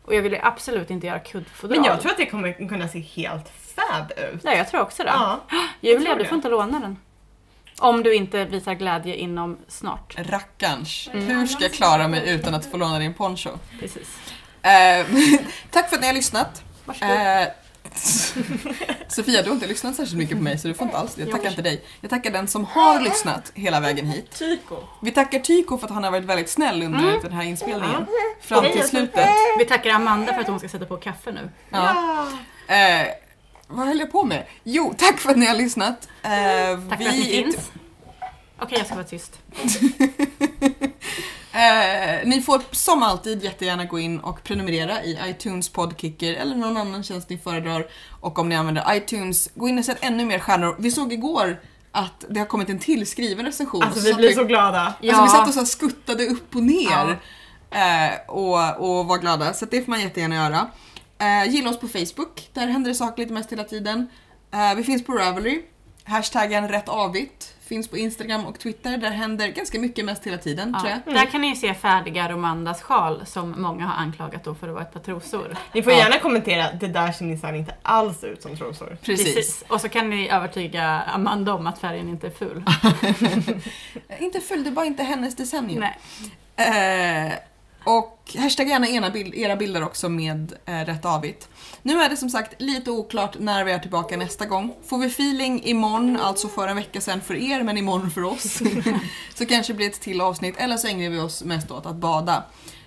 S3: Och jag vill ju absolut inte göra kuddfodral.
S2: Men jag tror att det kommer kunna se helt fab ut.
S3: Nej, jag tror också det.
S2: Ja. (gasps)
S3: Julia, du får inte låna den. Om du inte visar glädje inom snart.
S1: Rackarns.
S3: Mm.
S1: Hur ska jag klara mig utan att få låna din poncho?
S3: Precis.
S1: Eh, (laughs) tack för att ni har lyssnat.
S3: Varsågod.
S1: Eh, (laughs) Sofia, du har inte lyssnat särskilt mycket på mig så du får inte alls Jag tackar inte dig. Jag tackar den som har lyssnat hela vägen hit.
S2: Tyko.
S1: Vi tackar Tyko för att han har varit väldigt snäll under
S3: Mm.
S1: den här inspelningen. Fram till slutet.
S3: Vi tackar Amanda för att hon ska sätta på kaffe nu.
S1: Ja. Eh, vad höll jag på med? Jo, tack för att ni har lyssnat. Eh,
S3: Tack för att ni finns. Okej, jag ska vara tyst. (laughs)
S1: Eh, ni får som alltid jättegärna gå in och prenumerera i iTunes Podkicker eller någon annan tjänst ni föredrar. Och om ni använder iTunes, gå in och sätt ännu mer stjärnor. Vi såg igår att det har kommit en till skriven recension.
S2: Alltså
S1: Så
S2: vi blir så glada.
S1: Alltså
S3: Ja.
S1: vi satt och så skuttade upp och ner eh, och, och var glada, så det får man jättegärna göra. Eh, gilla oss på Facebook, där händer det saker lite mest hela tiden. Eh, vi finns på Ravelry, hashtaggen rättavigt. Finns på Instagram och Twitter, där händer ganska mycket mest hela tiden tror
S3: Ja.
S1: jag.
S3: Där kan ni ju se färdiga Romandas sjal som många har anklagat då för att vara ett par trosor.
S2: Ni får
S1: Ja.
S2: gärna kommentera, det där ser minsann inte alls ut som trosor.
S1: Precis.
S3: Och så kan ni övertyga Amanda om att färgen inte är ful. (laughs)
S1: Inte följ, det är bara inte hennes decennium.
S3: Nej.
S1: Eh, och hashtagga gärna era, bild, era bilder också med eh, rätt avigt. Nu är det som sagt lite oklart när vi är tillbaka nästa gång. Får vi feeling imorgon, alltså för en vecka sedan för er, men imorgon för oss, (laughs) så kanske det blir ett till avsnitt, eller så ägnar vi oss mest åt att bada.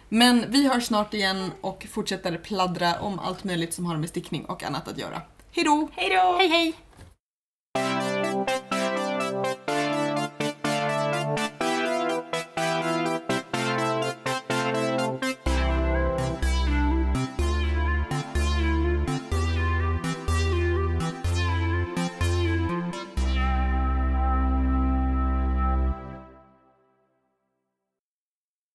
S1: Men vi hörs snart igen och fortsätter pladdra om allt möjligt som har med stickning och annat att göra. Hejdå!
S2: Hej då!
S3: Hej hej!